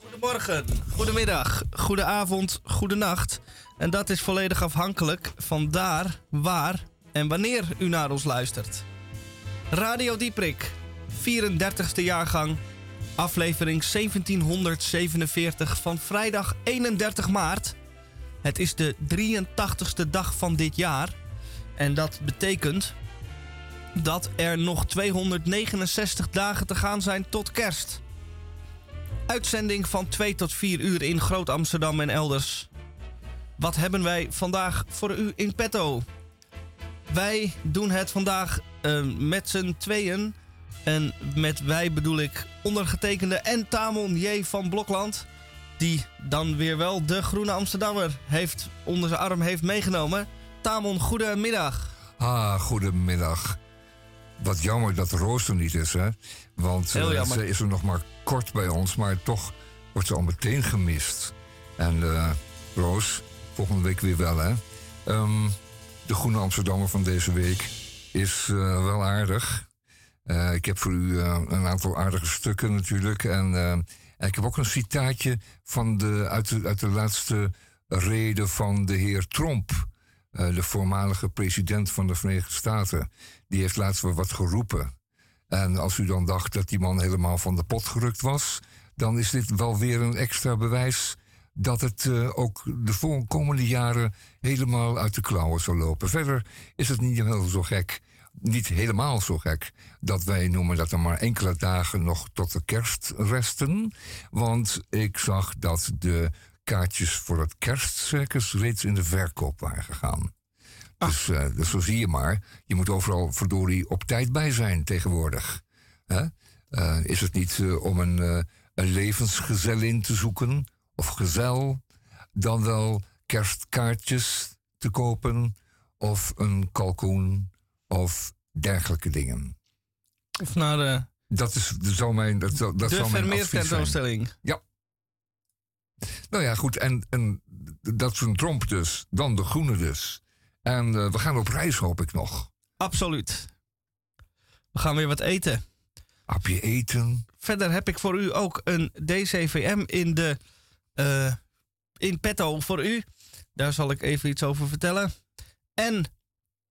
Goedemorgen, goedemiddag, goedenavond, goedenacht. En dat is volledig afhankelijk van daar, waar en wanneer u naar ons luistert. Radio Dieprik, 34ste jaargang, aflevering 1747 van vrijdag 31 maart. Het is de 83ste dag van dit jaar. En dat betekent dat er nog 269 dagen te gaan zijn tot kerst. Uitzending van 2 tot 4 uur in Groot Amsterdam en elders. Wat hebben wij vandaag voor u in petto? Wij doen het vandaag uh, met z'n tweeën. En met wij bedoel ik ondergetekende en Tamon J. van Blokland. Die dan weer wel de Groene Amsterdammer heeft onder zijn arm heeft meegenomen. Tamon, goedemiddag. Ah, goedemiddag. Wat jammer dat Roos er niet is, hè? Want uh, ze is er nog maar kort bij ons, maar toch wordt ze al meteen gemist. En uh, Roos, volgende week weer wel, hè? Um, de Groene Amsterdammer van deze week is uh, wel aardig. Uh, ik heb voor u een aantal aardige stukken natuurlijk. En, ik heb ook een citaatje van de, uit, de, uit de laatste rede van de heer Trump. de voormalige president van de Verenigde Staten. Die heeft laatst wel wat geroepen. En als u dan dacht dat die man helemaal van de pot gerukt was, dan is dit wel weer een extra bewijs dat het uh, ook de komende jaren helemaal uit de klauwen zal lopen. Verder is het niet heel zo gek, niet helemaal zo gek, dat wij noemen dat er maar enkele dagen nog tot de kerst resten. Want ik zag dat de kaartjes voor het kerstcircus reeds in de verkoop waren gegaan. Dus, uh, dus zo zie je maar. Je moet overal verdorie op tijd bij zijn tegenwoordig. Uh, is het niet om een, een levensgezellin te zoeken of gezel, dan wel kerstkaartjes te kopen of een kalkoen of dergelijke dingen. Of naar de. Dat is zo mijn. Dat, dat de zou mijn tentoonstelling. Ja. Nou ja, goed. En, en dat is een tromp dus. Dan de groene dus. En uh, we gaan op reis, hoop ik nog. Absoluut. We gaan weer wat eten. Hapje eten. Verder heb ik voor u ook een DCVM in, de, uh, in petto voor u. Daar zal ik even iets over vertellen. En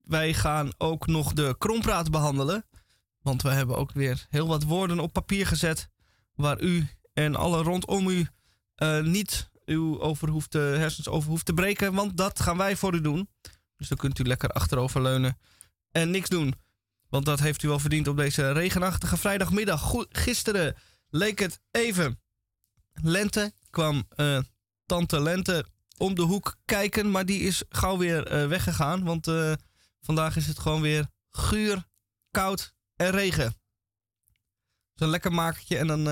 wij gaan ook nog de krompraat behandelen. Want we hebben ook weer heel wat woorden op papier gezet. Waar u en alle rondom u uh, niet uw over hersens over hoeft te breken. Want dat gaan wij voor u doen. Dus dan kunt u lekker achteroverleunen en niks doen. Want dat heeft u wel verdiend op deze regenachtige vrijdagmiddag. Gisteren leek het even. Lente kwam uh, tante Lente om de hoek kijken, maar die is gauw weer uh, weggegaan. Want uh, vandaag is het gewoon weer guur, koud en regen. Zo'n lekker makertje en dan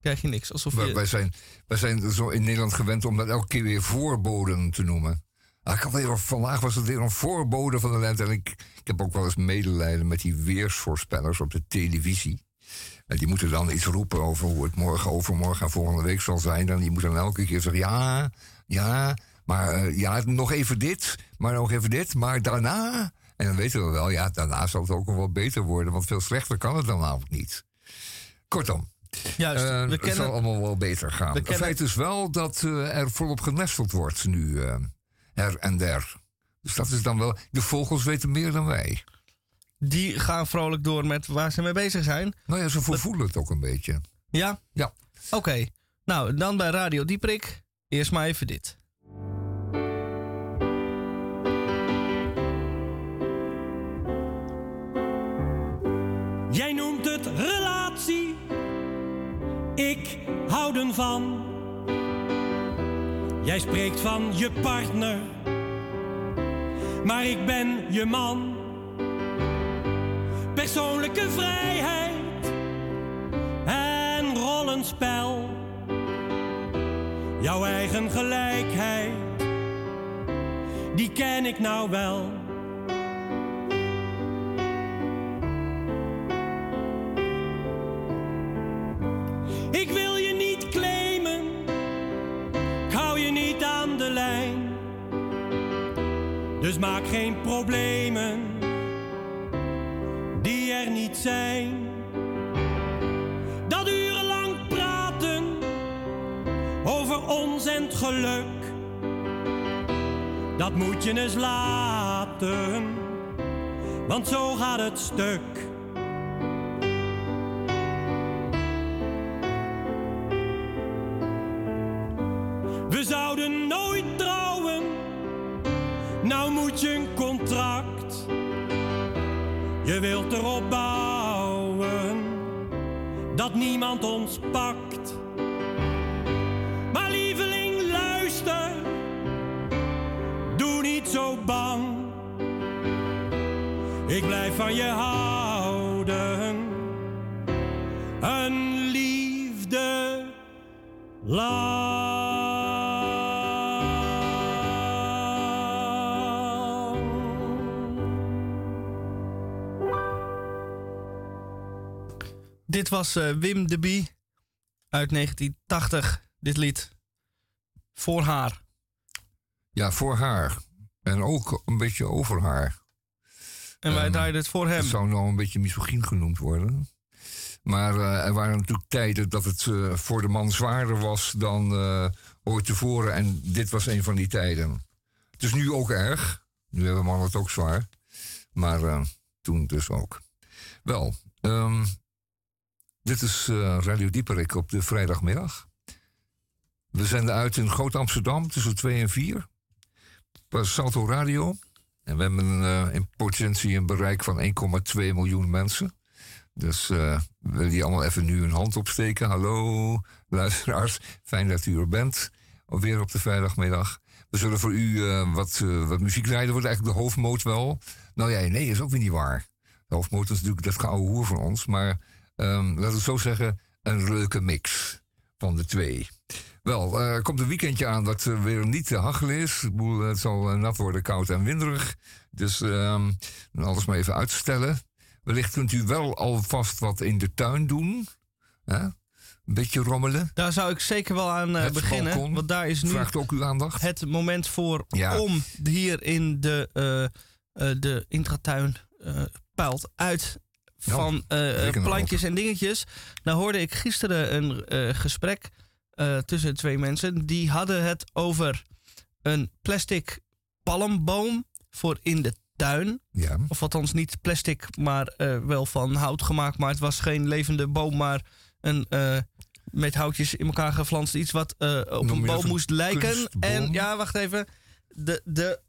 krijg je niks. Alsof je... wij, zijn, wij zijn zo in Nederland gewend om dat elke keer weer voorboden te noemen. Ah, ik had weer, vandaag was het weer een voorbode van de lente. En ik, ik heb ook wel eens medelijden met die weersvoorspellers op de televisie. En die moeten dan iets roepen over hoe het morgen, overmorgen en volgende week zal zijn. En die moeten dan elke keer zeggen: ja, ja, maar uh, ja, nog even dit, maar nog even dit, maar daarna. En dan weten we wel, ja, daarna zal het ook nog wel beter worden, want veel slechter kan het dan namelijk niet. Kortom. Juist, uh, we het zal allemaal wel beter gaan. Het feit is wel dat uh, er volop genesteld wordt nu her en der. Dus dat is dan wel. De vogels weten meer dan wij. Die gaan vrolijk door met waar ze mee bezig zijn. Nou ja, ze voelen het ook een beetje. Ja? Ja. Oké. Nou, dan bij Radio Dieprik. Eerst maar even dit. Jij noemt het relatie. Ik hou ervan. Jij spreekt van je partner, maar ik ben je man. Persoonlijke vrijheid en rollenspel. Jouw eigen gelijkheid die ken ik nou wel. Ik wil je niet claimen, ik hou je niet aan de lijn. Dus maak geen problemen die er niet zijn. Dat urenlang praten over ons en het geluk dat moet je eens laten, want zo gaat het stuk. We zouden nooit trouwen, nou moet je een contract. Je wilt erop bouwen dat niemand ons pakt. Maar lieveling, luister Doe niet zo bang. Ik blijf van je houden. Een liefde lang. Dit was uh, Wim de Bie uit 1980. Dit lied voor haar. Ja, voor haar. En ook een beetje over haar. En wij um, draaiden het voor hem. Het zou nou een beetje misogyn genoemd worden. Maar uh, er waren natuurlijk tijden dat het uh, voor de man zwaarder was dan uh, ooit tevoren. En dit was een van die tijden. Het is nu ook erg. Nu hebben mannen het ook zwaar. Maar toen dus ook. Wel, um, dit is Radio Dieperik op de vrijdagmiddag. We zenden uit in Groot Amsterdam tussen 2 en 4. Salto Radio. En we hebben uh, in potentie een bereik van 1,2 miljoen mensen. Dus uh, wil je allemaal even nu een hand opsteken. Hallo, luisteraars. Fijn dat u er bent. Alweer op de vrijdagmiddag. We zullen voor u wat, wat muziek rijden. Wordt eigenlijk de hoofdmoot wel. Nou ja, nee, is ook weer niet waar. De hoofdmoot is natuurlijk dat gouden hoer van ons. Maar um, laten we zo zeggen, een leuke mix van de twee. Wel, er uh, komt een weekendje aan dat uh, weer niet te hachel is. Boel, het zal uh, nat worden, koud en winderig. Dus um, alles maar even uitstellen. Wellicht kunt u wel alvast wat in de tuin doen. Een beetje rommelen. Daar zou ik zeker wel aan uh, beginnen. Balkon want daar is nu vraagt ook uw aandacht. het moment voor ja. om hier in de, de intratuin peilt uit van plantjes en dingetjes. Nou hoorde ik gisteren een gesprek uh, tussen twee mensen. Die hadden het over een plastic palmboom voor in de tuin. Ja. Of althans niet plastic, maar uh, wel van hout gemaakt. Maar het was geen levende boom, maar een uh, met houtjes in elkaar geflanst iets wat op een boom moest lijken. En ja, wacht even. De, de,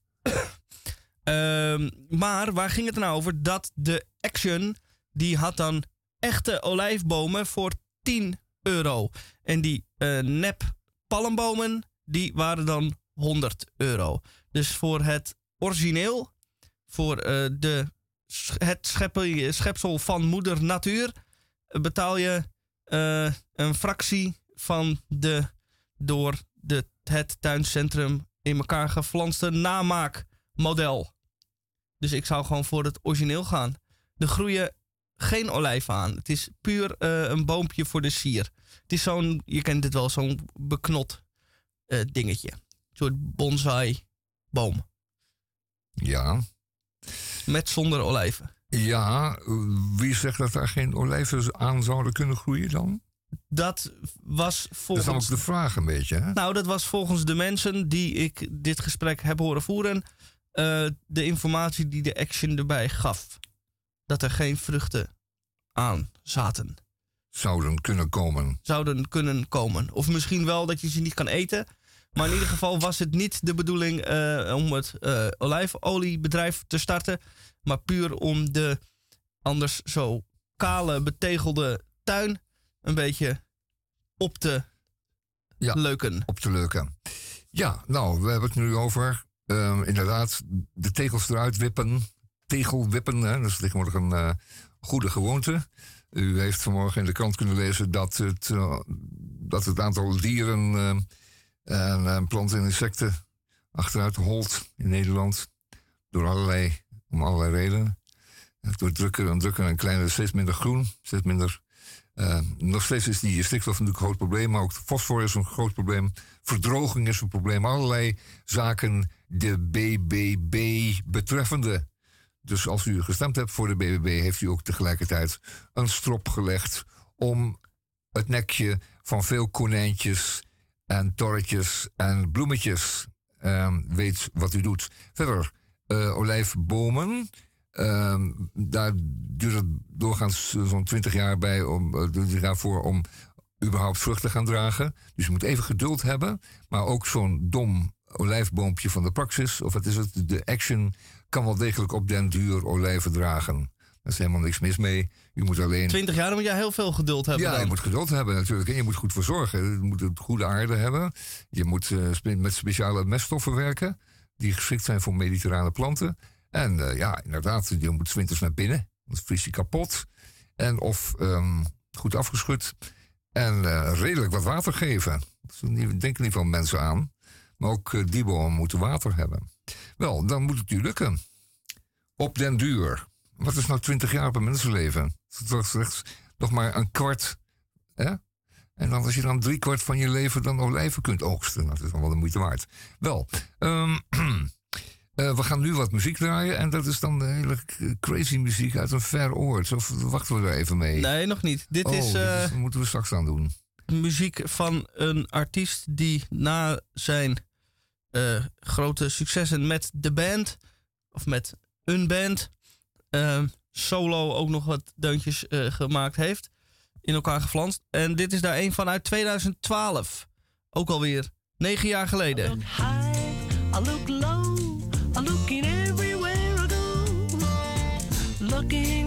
uh, maar waar ging het nou over? Dat de Action, die had dan echte olijfbomen voor 10 euro. En die uh, nep palmbomen, die waren dan 100 euro. Dus voor het origineel, voor uh, de, het schepsel, van moeder natuur, betaal je een fractie van de door de, het tuincentrum in elkaar geflanste namaakmodel. Dus ik zou gewoon voor het origineel gaan. Er groeien geen olijven aan. Het is puur uh, een boompje voor de sier. Het is zo'n, je kent het wel, zo'n beknot uh, dingetje. Een soort bonsai boom. Ja. Met zonder olijven. Ja, wie zegt dat daar geen olijven aan zouden kunnen groeien dan? Dat was volgens... Dat is ook de vraag een beetje, hè? Nou, dat was volgens de mensen die ik dit gesprek heb horen voeren... Uh, de informatie die de Action erbij gaf. Dat er geen vruchten aan zaten zouden kunnen komen. Zouden kunnen komen. Of misschien wel dat je ze niet kan eten. Maar in ieder geval was het niet de bedoeling uh, om het uh, olijfoliebedrijf te starten. Maar puur om de anders zo kale, betegelde tuin een beetje op te ja, leuken. Op te leuken. Ja, nou, we hebben het nu over uh, inderdaad de tegels eruit wippen. Tegelwippen, dat is tegenwoordig een uh, goede gewoonte. U heeft vanmorgen in de krant kunnen lezen dat het, uh, dat het aantal dieren uh, en planten en insecten achteruit holt in Nederland. Door allerlei, om allerlei redenen. Door drukker en drukker en kleiner, steeds minder groen, steeds minder. Nog steeds is die stikstof natuurlijk een groot probleem, maar ook fosfor is een groot probleem. Verdroging is een probleem. Allerlei zaken de BBB betreffende. Dus als u gestemd hebt voor de BBB, heeft u ook tegelijkertijd een strop gelegd om het nekje van veel konijntjes en torretjes en bloemetjes. Uh, weet wat u doet. Verder, uh, olijfbomen. Uh, daar duurt het doorgaans zo'n 20 jaar bij om, uh, daarvoor om überhaupt vrucht te gaan dragen. Dus je moet even geduld hebben. Maar ook zo'n dom olijfboompje van de praxis, of wat is het, de action, kan wel degelijk op den duur olijven dragen. Daar is helemaal niks mis mee. Je moet alleen... 20 jaar, dan moet je heel veel geduld hebben. Ja, je moet geduld hebben natuurlijk. En je moet goed verzorgen. Je moet een goede aarde hebben. Je moet uh, met speciale meststoffen werken. Die geschikt zijn voor mediterrane planten. En uh, ja, inderdaad, je moet winters naar binnen. Dan vries je kapot. En of um, goed afgeschud. En uh, redelijk wat water geven. Denk denken niet van mensen aan. Maar ook uh, die bomen moeten water hebben. Wel, dan moet het u lukken. Op den duur. Wat is nou 20 jaar op een mensenleven? Dat is slechts nog maar een kwart. Hè? En dan als je dan drie kwart van je leven dan olijven kunt oogsten. Dat is dan wel de moeite waard. Wel, um, uh, we gaan nu wat muziek draaien. En dat is dan de hele crazy muziek uit een ver oord. Of wachten we er even mee? Nee, nog niet. Dit oh, is... Uh, moeten we straks aan doen. Muziek van een artiest die na zijn uh, grote successen met de band... Of met een band uh, solo ook nog wat deuntjes uh, gemaakt heeft. In elkaar geflanst. En dit is daar een van uit 2012. Ook alweer negen jaar geleden. I look low, everywhere I go. Looking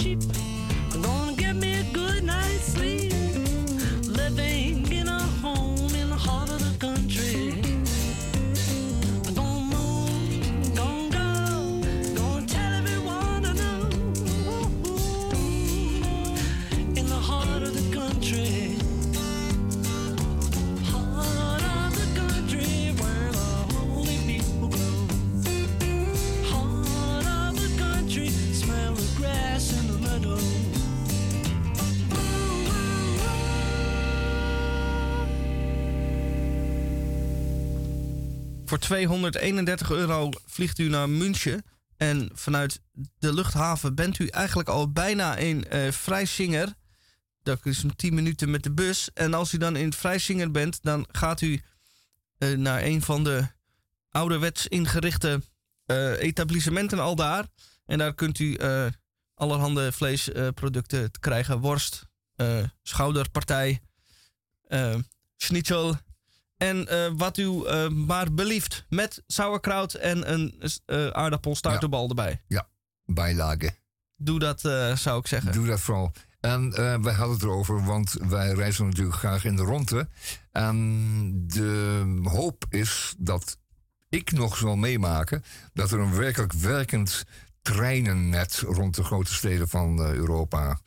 sheep. Voor 231 euro vliegt u naar München. En vanuit de luchthaven bent u eigenlijk al bijna in uh, Vrijzinger. Dat is een 10 minuten met de bus. En als u dan in Vrijzinger bent, dan gaat u uh, naar een van de ouderwets ingerichte uh, etablissementen al daar. En daar kunt u allerhande vleesproducten krijgen. Worst, schouderpartij, schnitzel, en uh, wat u uh, maar belieft. Met sauerkraut en een uh, erbij. Ja, bijlage. Doe dat, zou ik zeggen. Doe dat vooral. En wij hadden het erover, want wij reizen natuurlijk graag in de ronde. En de hoop is dat ik nog zal meemaken dat er een werkelijk werkend treinennet rond de grote steden van Europa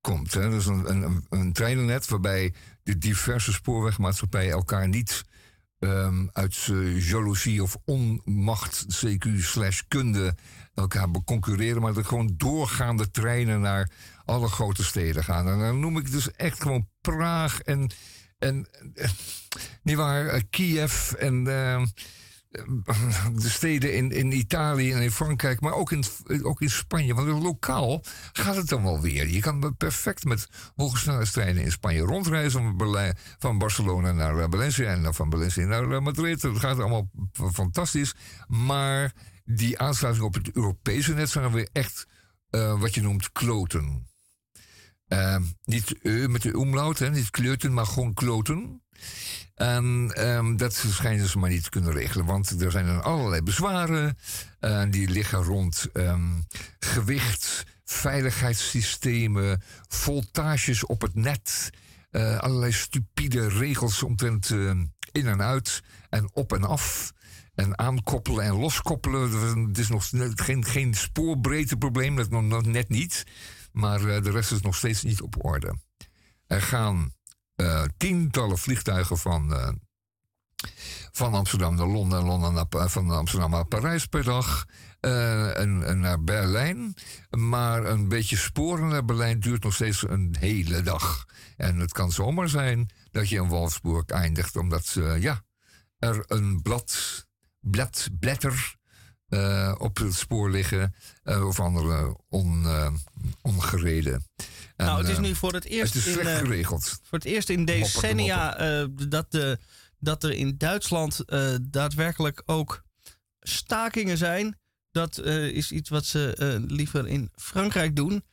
komt. Hè. Dus een, een, een treinennet waarbij de diverse spoorwegmaatschappijen elkaar niet um, uit uh, of onmacht, CQ slash kunde, elkaar concurreren, maar dat gewoon doorgaande treinen naar alle grote steden gaan. En dan noem ik dus echt gewoon Praag en, en, en nietwaar, uh, Kiev en... Uh, de steden in, in Italië en in Frankrijk, maar ook in, ook in Spanje. Want lokaal gaat het dan wel weer. Je kan perfect met hogesnelheidstreinen in Spanje rondreizen. Van, van Barcelona naar eh, Valencia en van Valencia naar eh, Madrid. Dat gaat allemaal fantastisch. Maar die aansluiting op het Europese net zijn weer echt wat je noemt kloten. Uh, niet met de umlaut, hè, niet kleuten, maar gewoon kloten. En um, dat schijnen ze maar niet te kunnen regelen, want er zijn allerlei bezwaren. Uh, die liggen rond um, gewicht, veiligheidssystemen, voltages op het net. Uh, allerlei stupide regels omtrent uh, in en uit en op en af. En aankoppelen en loskoppelen. Het is nog geen, geen spoorbreedteprobleem, dat nog net niet. Maar uh, de rest is nog steeds niet op orde. Er gaan tientallen vliegtuigen van, uh, van Amsterdam naar Londen en Londen naar, van Amsterdam naar Parijs per dag. Uh, en, naar Berlijn. Maar een beetje sporen naar Berlijn duurt nog steeds een hele dag. En het kan zomaar zijn dat je in Wolfsburg eindigt, omdat ja, er een blad, blad, blätter op het spoor liggen. of andere on, ongereden nou, het is nu voor het eerst. Het is slecht in, uh, geregeld. Voor het eerst in decennia uh, dat, de, dat er in Duitsland daadwerkelijk ook stakingen zijn. Dat is iets wat ze liever in Frankrijk doen.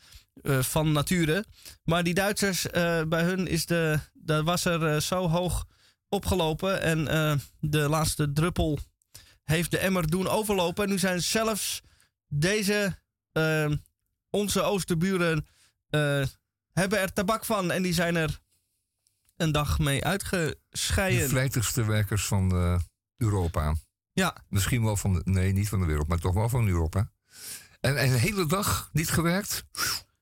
van nature. Maar die Duitsers, bij hun is de, dat was er zo hoog opgelopen. En de laatste druppel heeft de emmer doen overlopen. En nu zijn zelfs deze, onze oosterburen hebben er tabak van en die zijn er een dag mee uitgescheiden. De vlijtigste werkers van uh, Europa. Ja. Misschien wel van de, nee, niet van de wereld, maar toch wel van Europa. En, en een hele dag niet gewerkt.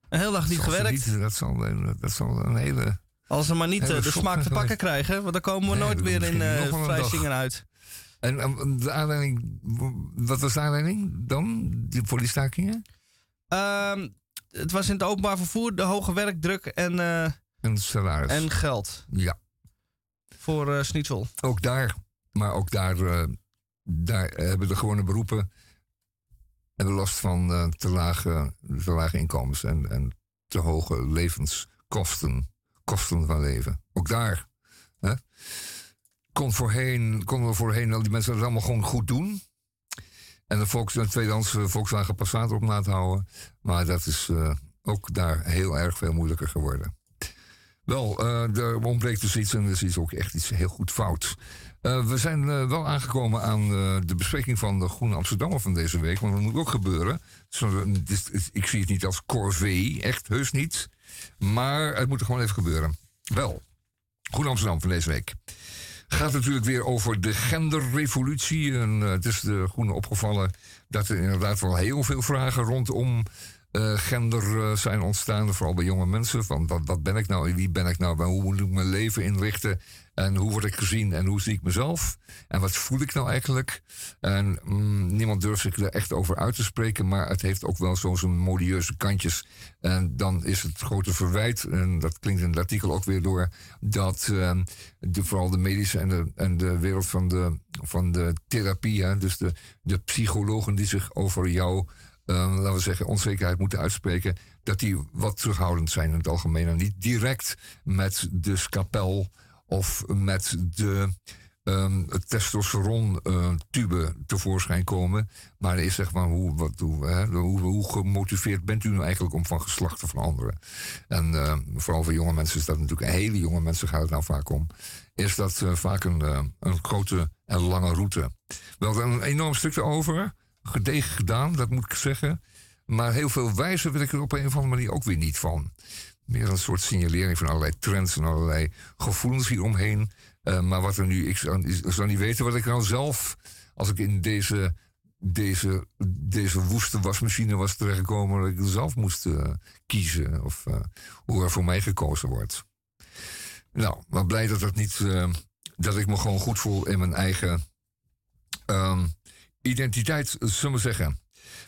Een hele dag niet gewerkt. Niet, dat, zal, dat zal een hele. Als ze maar niet de smaak te pakken krijgen, want dan komen we nooit weer in uh, vrijzingen uit. En, en de aanleiding, wat was de aanleiding dan die stakingen? Um, het was in het openbaar vervoer, de hoge werkdruk en, uh, en salaris. En geld. Ja. Voor uh, Schnitzel. Ook daar, maar ook daar, uh, daar hebben de gewone beroepen hebben last van te, lage, te lage inkomens en, en te hoge levenskosten. Kosten van leven. Ook daar. Hè? Kon voorheen, konden we voorheen al die mensen dat allemaal gewoon goed doen. En de, Volks, de tweedehands Volkswagen Passat op laten houden. Maar dat is uh, ook daar heel erg veel moeilijker geworden. Wel, uh, er ontbreekt dus iets en er is ook echt iets heel goed fout. We zijn wel aangekomen aan de bespreking van de Groene Amsterdammer van deze week. Want dat moet ook gebeuren. Ik zie het niet als corvée, echt heus niet. Maar het moet er gewoon even gebeuren. Wel, Groene Amsterdam van deze week gaat natuurlijk weer over de genderrevolutie. En uh, het is de Groene opgevallen dat er inderdaad wel heel veel vragen rondom uh, gender uh, zijn ontstaan. Vooral bij jonge mensen. Van wat, ben ik nou wie ben ik nou? Hoe moet ik mijn leven inrichten? En hoe word ik gezien en hoe zie ik mezelf? En wat voel ik nou eigenlijk? En mm, niemand durft zich er echt over uit te spreken, maar het heeft ook wel zo'n modieuze kantjes. En dan is het grote verwijt, en dat klinkt in het artikel ook weer door, dat de, vooral de medische en de, en de wereld van de, van de therapie, hè, dus de, de psychologen die zich over jou laten we zeggen, onzekerheid moeten uitspreken, dat die wat terughoudend zijn in het algemeen. En niet direct met de scapel of met de um, testosteron-tube uh, tevoorschijn komen. Maar is zeg maar, hoe, wat, hoe, hoe, gemotiveerd bent u nu eigenlijk om van geslacht te veranderen? En vooral voor jonge mensen is dat natuurlijk, hele jonge mensen gaat het nou vaak om. Is dat uh, vaak een, uh, een grote en lange route. Wel een enorm stuk erover. Gedegen gedaan, dat moet ik zeggen. Maar heel veel wijzer wil ik er op een of andere manier ook weer niet van. meer een soort signalering van allerlei trends en allerlei gevoelens hieromheen. Uh, maar wat er nu, ik zou, niet weten wat ik nou zelf, als ik in deze, deze, deze woeste wasmachine was terechtgekomen, dat ik zelf moest uh, kiezen of uh, hoe er voor mij gekozen wordt. Nou, maar blij dat dat niet, dat ik me gewoon goed voel in mijn eigen um, identiteit, zullen we zeggen.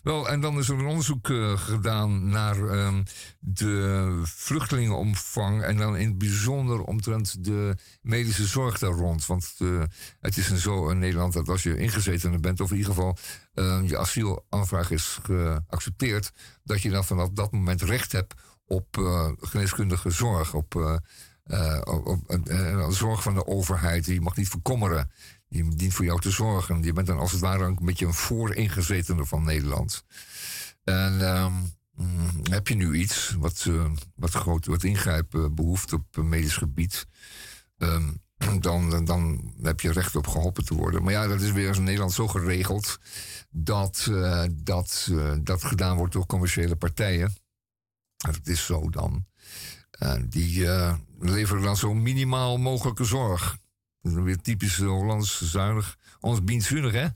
Wel, en dan is er een onderzoek uh, gedaan naar uh, de vluchtelingenomvang. En dan in het bijzonder omtrent de medische zorg daar rond. Want uh, het is zo in Nederland dat als je ingezeten bent, of in ieder geval ehm, je asielaanvraag is geaccepteerd, dat je dan vanaf dat moment recht hebt op eh, geneeskundige zorg. Op, op zorg van de overheid. Je mag niet verkommeren. Die dient voor jou te zorgen. Je bent dan als het ware een beetje een vooringezetene van Nederland. En ehm, mm, heb je nu iets wat, uh, wat groot wat ingrijpen behoeft op medisch gebied, um, dan, dan heb je recht op geholpen te worden. Maar ja, dat is weer in Nederland zo geregeld dat uh, dat, uh, dat gedaan wordt door commerciële partijen. Dat is zo dan. die leveren dan zo minimaal mogelijke zorg. Dat weer typisch Hollands zuinig. Ons bienzuinig, hè?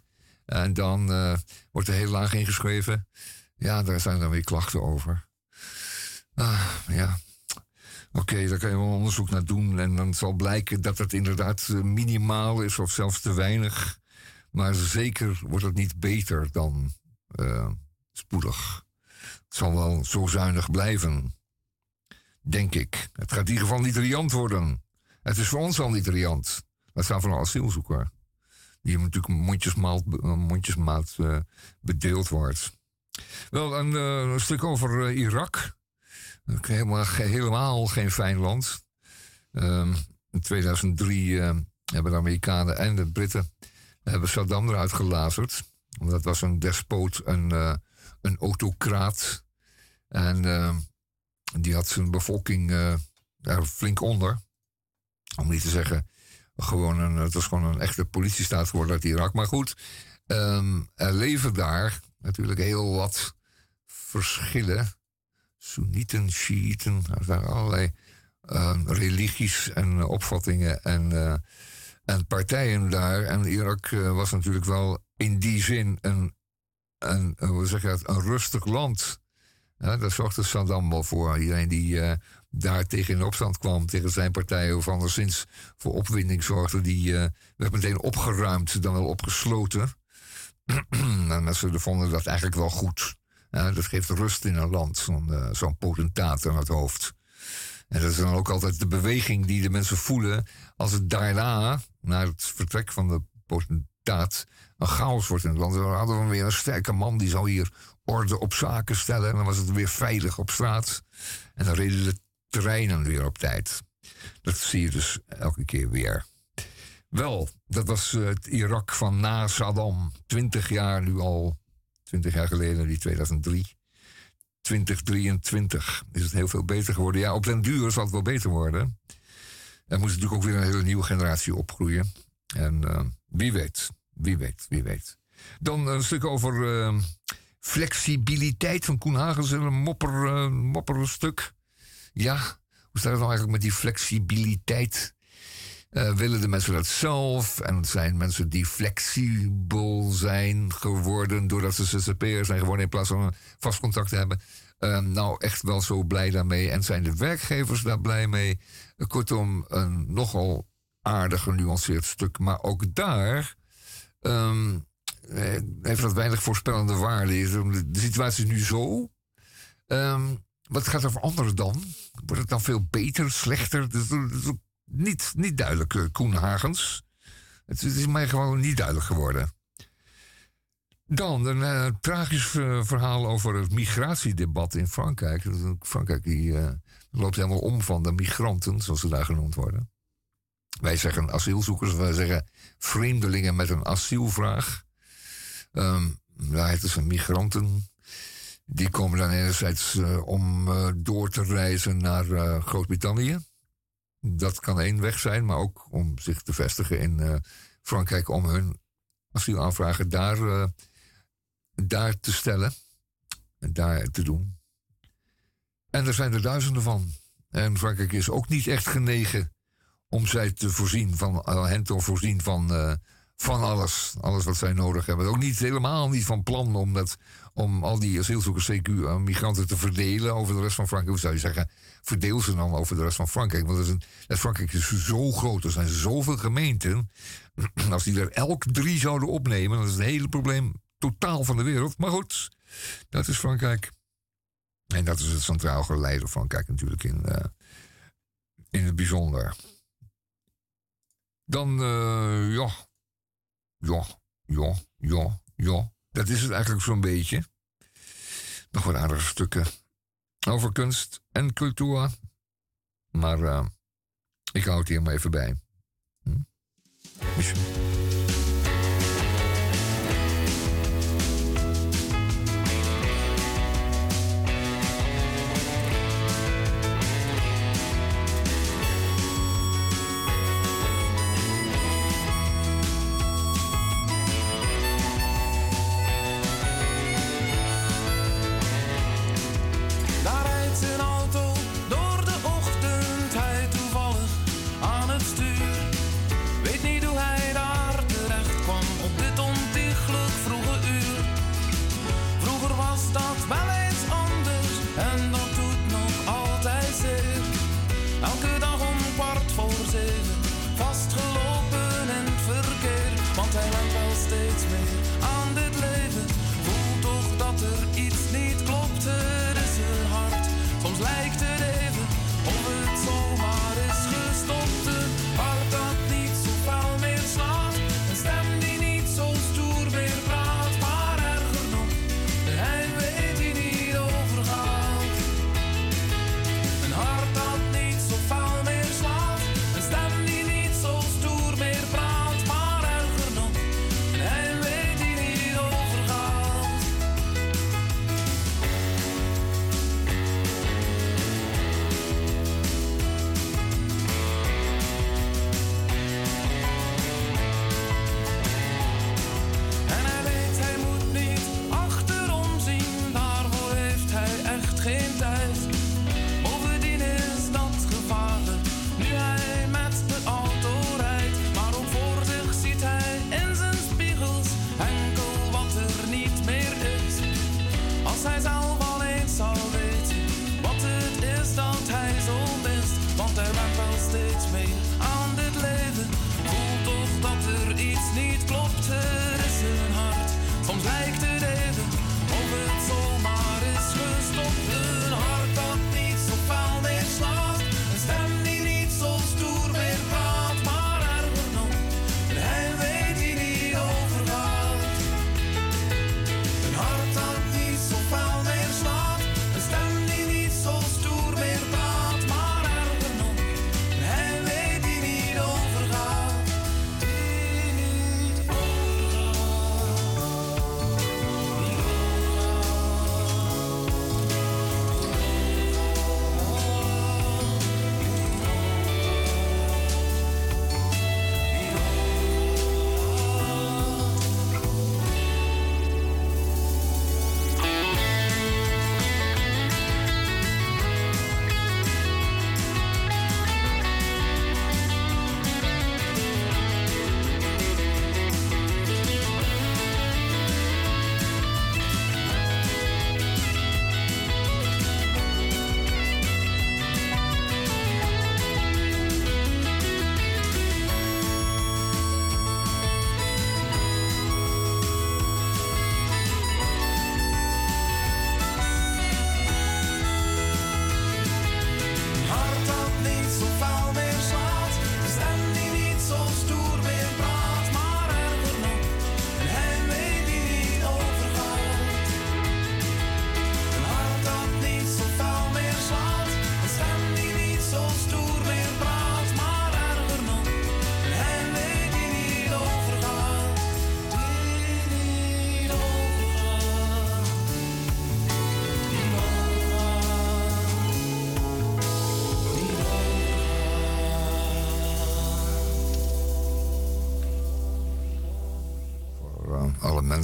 En dan uh, wordt er heel laag ingeschreven. Ja, daar zijn dan weer klachten over. Ah, ja. Oké, daar kan je wel onderzoek naar doen. En dan zal blijken dat het inderdaad eh, minimaal is of zelfs te weinig. Maar zeker wordt het niet beter dan spoedig. Het zal wel zo zuinig blijven. Denk ik. Het gaat in ieder geval niet riant worden. Het is voor ons al niet riant. Dat zijn van een asielzoeker. Die natuurlijk mondjesmaat, mondjesmaat uh, bedeeld wordt. Wel, een, uh, een stuk over uh, Irak. Helemaal, helemaal geen fijn land. Um, in 2003 hebben de Amerikanen en de Britten hebben Saddam eruit gelazerd. Dat was een despoot, een, een autocraat. En ehm, die had zijn bevolking daar flink onder. Om niet te zeggen gewoon een, het was gewoon een echte politiestaat geworden uit Irak. Maar goed, um, er leven daar natuurlijk heel wat verschillen. Soenieten, Shiiten, er zijn allerlei um, religies en opvattingen en, uh, en partijen daar. En Irak uh, was natuurlijk wel in die zin een, een, hoe zeg je dat, een rustig land. Ja, daar zorgde Saddam wel voor. Iedereen die daar tegen in opstand kwam, tegen zijn partij, of anderszins voor opwinding zorgde, die uh, werd meteen opgeruimd, dan wel opgesloten. en mensen vonden dat eigenlijk wel goed. dat geeft rust in een land, zo'n uh, zo'n potentaat aan het hoofd. En dat is dan ook altijd de beweging die de mensen voelen als het daarna, na het vertrek van de potentaat, een chaos wordt in het land. Dan hadden we weer een sterke man die zou hier orde op zaken stellen. En dan was het weer veilig op straat. En dan reden de treinen weer op tijd. Dat zie je dus elke keer weer. Wel, dat was het Irak van na Saddam. Twintig jaar nu al. Twintig jaar geleden, die 2003. 2023 is het heel veel beter geworden. Ja, op den duur zal het wel beter worden. Er moet natuurlijk ook weer een hele nieuwe generatie opgroeien. En uh, wie weet, wie weet, wie weet. Dan een stuk over uh, flexibiliteit van Koen Hagens. Een mopper, uh, mopper stuk. Ja, hoe staat het nou eigenlijk met die flexibiliteit? Uh, willen de mensen dat zelf? En zijn mensen die flexibel zijn geworden doordat ze zzp'er zijn geworden in plaats van een vast contract te hebben? Uh, nou, echt wel zo blij daarmee. En zijn de werkgevers daar blij mee? Kortom, een nogal aardig genuanceerd stuk. Maar ook daar um, heeft dat weinig voorspellende waarde. De situatie is nu zo. Um, wat gaat er veranderen dan? Wordt het dan veel beter, slechter? Dat niet, niet duidelijk, uh, Koen Hagens. Het, is mij gewoon niet duidelijk geworden. Dan een uh, tragisch uh, verhaal over het migratiedebat in Frankrijk. Frankrijk loopt helemaal om van de migranten, zoals ze daar genoemd worden. Wij zeggen asielzoekers, wij zeggen vreemdelingen met een asielvraag. Um, ja, het is een migranten. Die komen dan enerzijds uh, om uh, door te reizen naar uh, Groot-Brittannië. Dat kan één weg zijn, maar ook om zich te vestigen in Frankrijk om hun asielaanvragen daar, daar te stellen en daar te doen. En er zijn er duizenden van. En Frankrijk is ook niet echt genegen om zij te voorzien van, hen te voorzien van, van alles. Alles wat zij nodig hebben. Ook niet helemaal niet van plan om, dat, om al die asielzoekers, CQ, migranten te verdelen over de rest van Frankrijk. Hoe zou je zeggen? Verdeel ze dan over de rest van Frankrijk. Want dat is een, Frankrijk is zo groot. Er zijn zoveel gemeenten. Als die er elk drie zouden opnemen, dan is het hele probleem totaal van de wereld. Maar goed, dat is Frankrijk. En dat is het centraal geleide Frankrijk natuurlijk in, uh, in het bijzonder. Dan, uh, ja. Ja, ja, ja, ja. Dat is het eigenlijk zo'n beetje. Nog wat aardige stukken over kunst en cultuur. Maar uh, ik hou het hier maar even bij. Hm?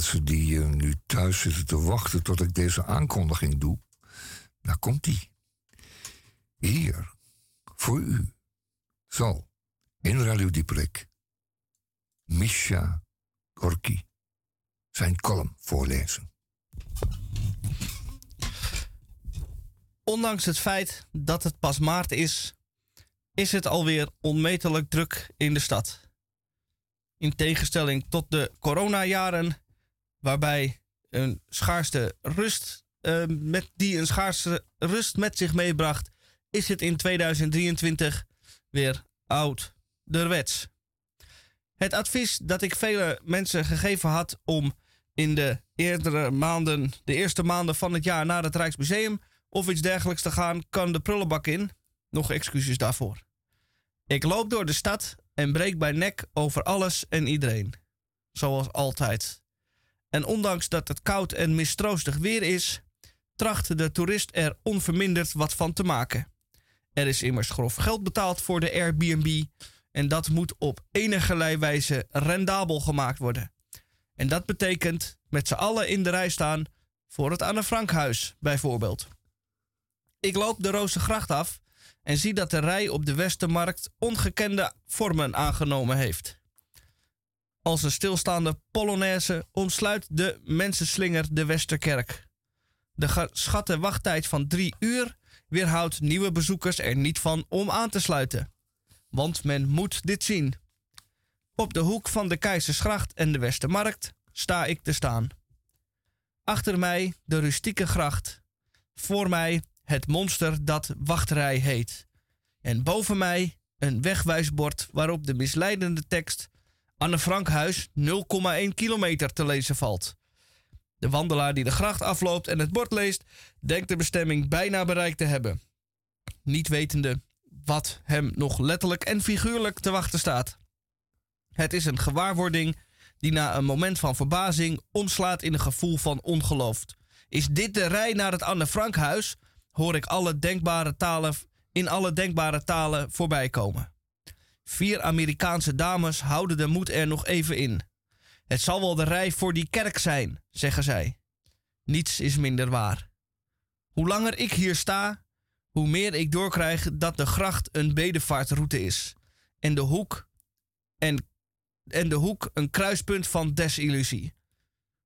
Mensen die uh, nu thuis zitten te wachten tot ik deze aankondiging doe. Daar komt die. Hier Voor u zal in Radio Dieperik Misha Gorky zijn column voorlezen. Ondanks het feit dat het pas maart is, is het alweer onmetelijk druk in de stad. In tegenstelling tot de coronajaren, waarbij een schaarste rust, uh, met, die een schaarste rust met zich meebracht, is het in 2023 weer ouderwets. Het advies dat ik vele mensen gegeven had om in de eerdere maanden, de eerste maanden van het jaar naar het Rijksmuseum of iets dergelijks te gaan, kan de prullenbak in. Nog excuses daarvoor. Ik loop door de stad en breek bij nek over alles en iedereen. Zoals altijd. En ondanks dat het koud en mistroostig weer is, tracht de toerist er onverminderd wat van te maken. Er is immers grof geld betaald voor de Airbnb en dat moet op enige wijze rendabel gemaakt worden. En dat betekent met z'n allen in de rij staan voor het Anne Frankhuis bijvoorbeeld. Ik loop de Rozengracht af en zie dat de rij op de Westermarkt ongekende vormen aangenomen heeft. Als een stilstaande polonaise omsluit de mensenslinger de Westerkerk. De geschatte wachttijd van drie uur weerhoudt nieuwe bezoekers er niet van om aan te sluiten. Want men moet dit zien. Op de hoek van de Keizersgracht en de Westermarkt sta ik te staan. Achter mij de rustieke gracht. Voor mij het monster dat wachtrij heet. En boven mij een wegwijsbord waarop de misleidende tekst Anne Frankhuis 0,1 kilometer te lezen valt. De wandelaar die de gracht afloopt en het bord leest, denkt de bestemming bijna bereikt te hebben. Niet wetende wat hem nog letterlijk en figuurlijk te wachten staat. Het is een gewaarwording die na een moment van verbazing omslaat in een gevoel van ongeloof. Is dit de rij naar het Anne Frankhuis? Hoor ik alle denkbare talen, in alle denkbare talen voorbij komen. Vier Amerikaanse dames houden de moed er nog even in. Het zal wel de rij voor die kerk zijn, zeggen zij. Niets is minder waar. Hoe langer ik hier sta, hoe meer ik doorkrijg dat de gracht een bedevaartroute is. En de hoek, en, en de hoek een kruispunt van desillusie.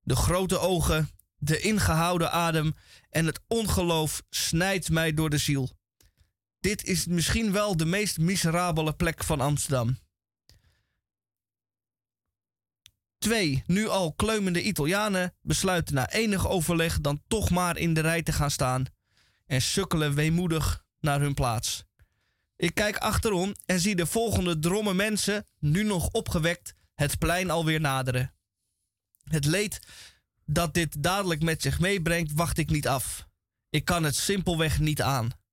De grote ogen, de ingehouden adem en het ongeloof snijdt mij door de ziel. Dit is misschien wel de meest miserabele plek van Amsterdam. Twee nu al kleumende Italianen besluiten na enig overleg dan toch maar in de rij te gaan staan en sukkelen weemoedig naar hun plaats. Ik kijk achterom en zie de volgende dromme mensen, nu nog opgewekt, het plein alweer naderen. Het leed dat dit dadelijk met zich meebrengt, wacht ik niet af. Ik kan het simpelweg niet aan.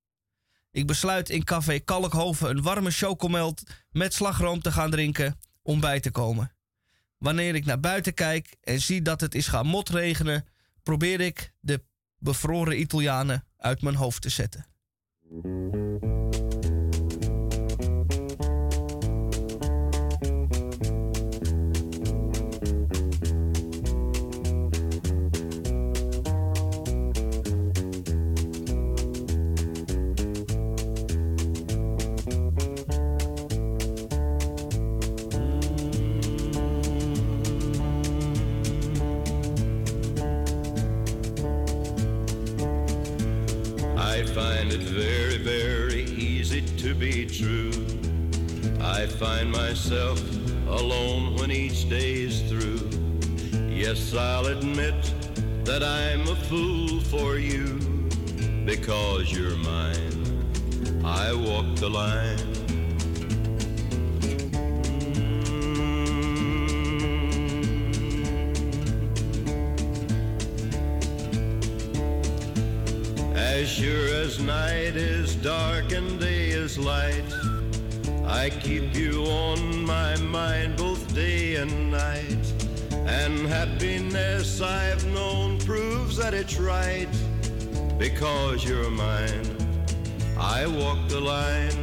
Ik besluit in café Kalkhoven een warme chocomelt met slagroom te gaan drinken om bij te komen. Wanneer ik naar buiten kijk en zie dat het is gaan motregenen, probeer ik de bevroren Italianen uit mijn hoofd te zetten. I find myself alone when each day is through. Yes, I'll admit that I'm a fool for you because you're mine. I walk the line. As sure as night is dark and day is light I keep you on my mind both day and night. And happiness I've known proves that it's right. Because you're mine, I walk the line.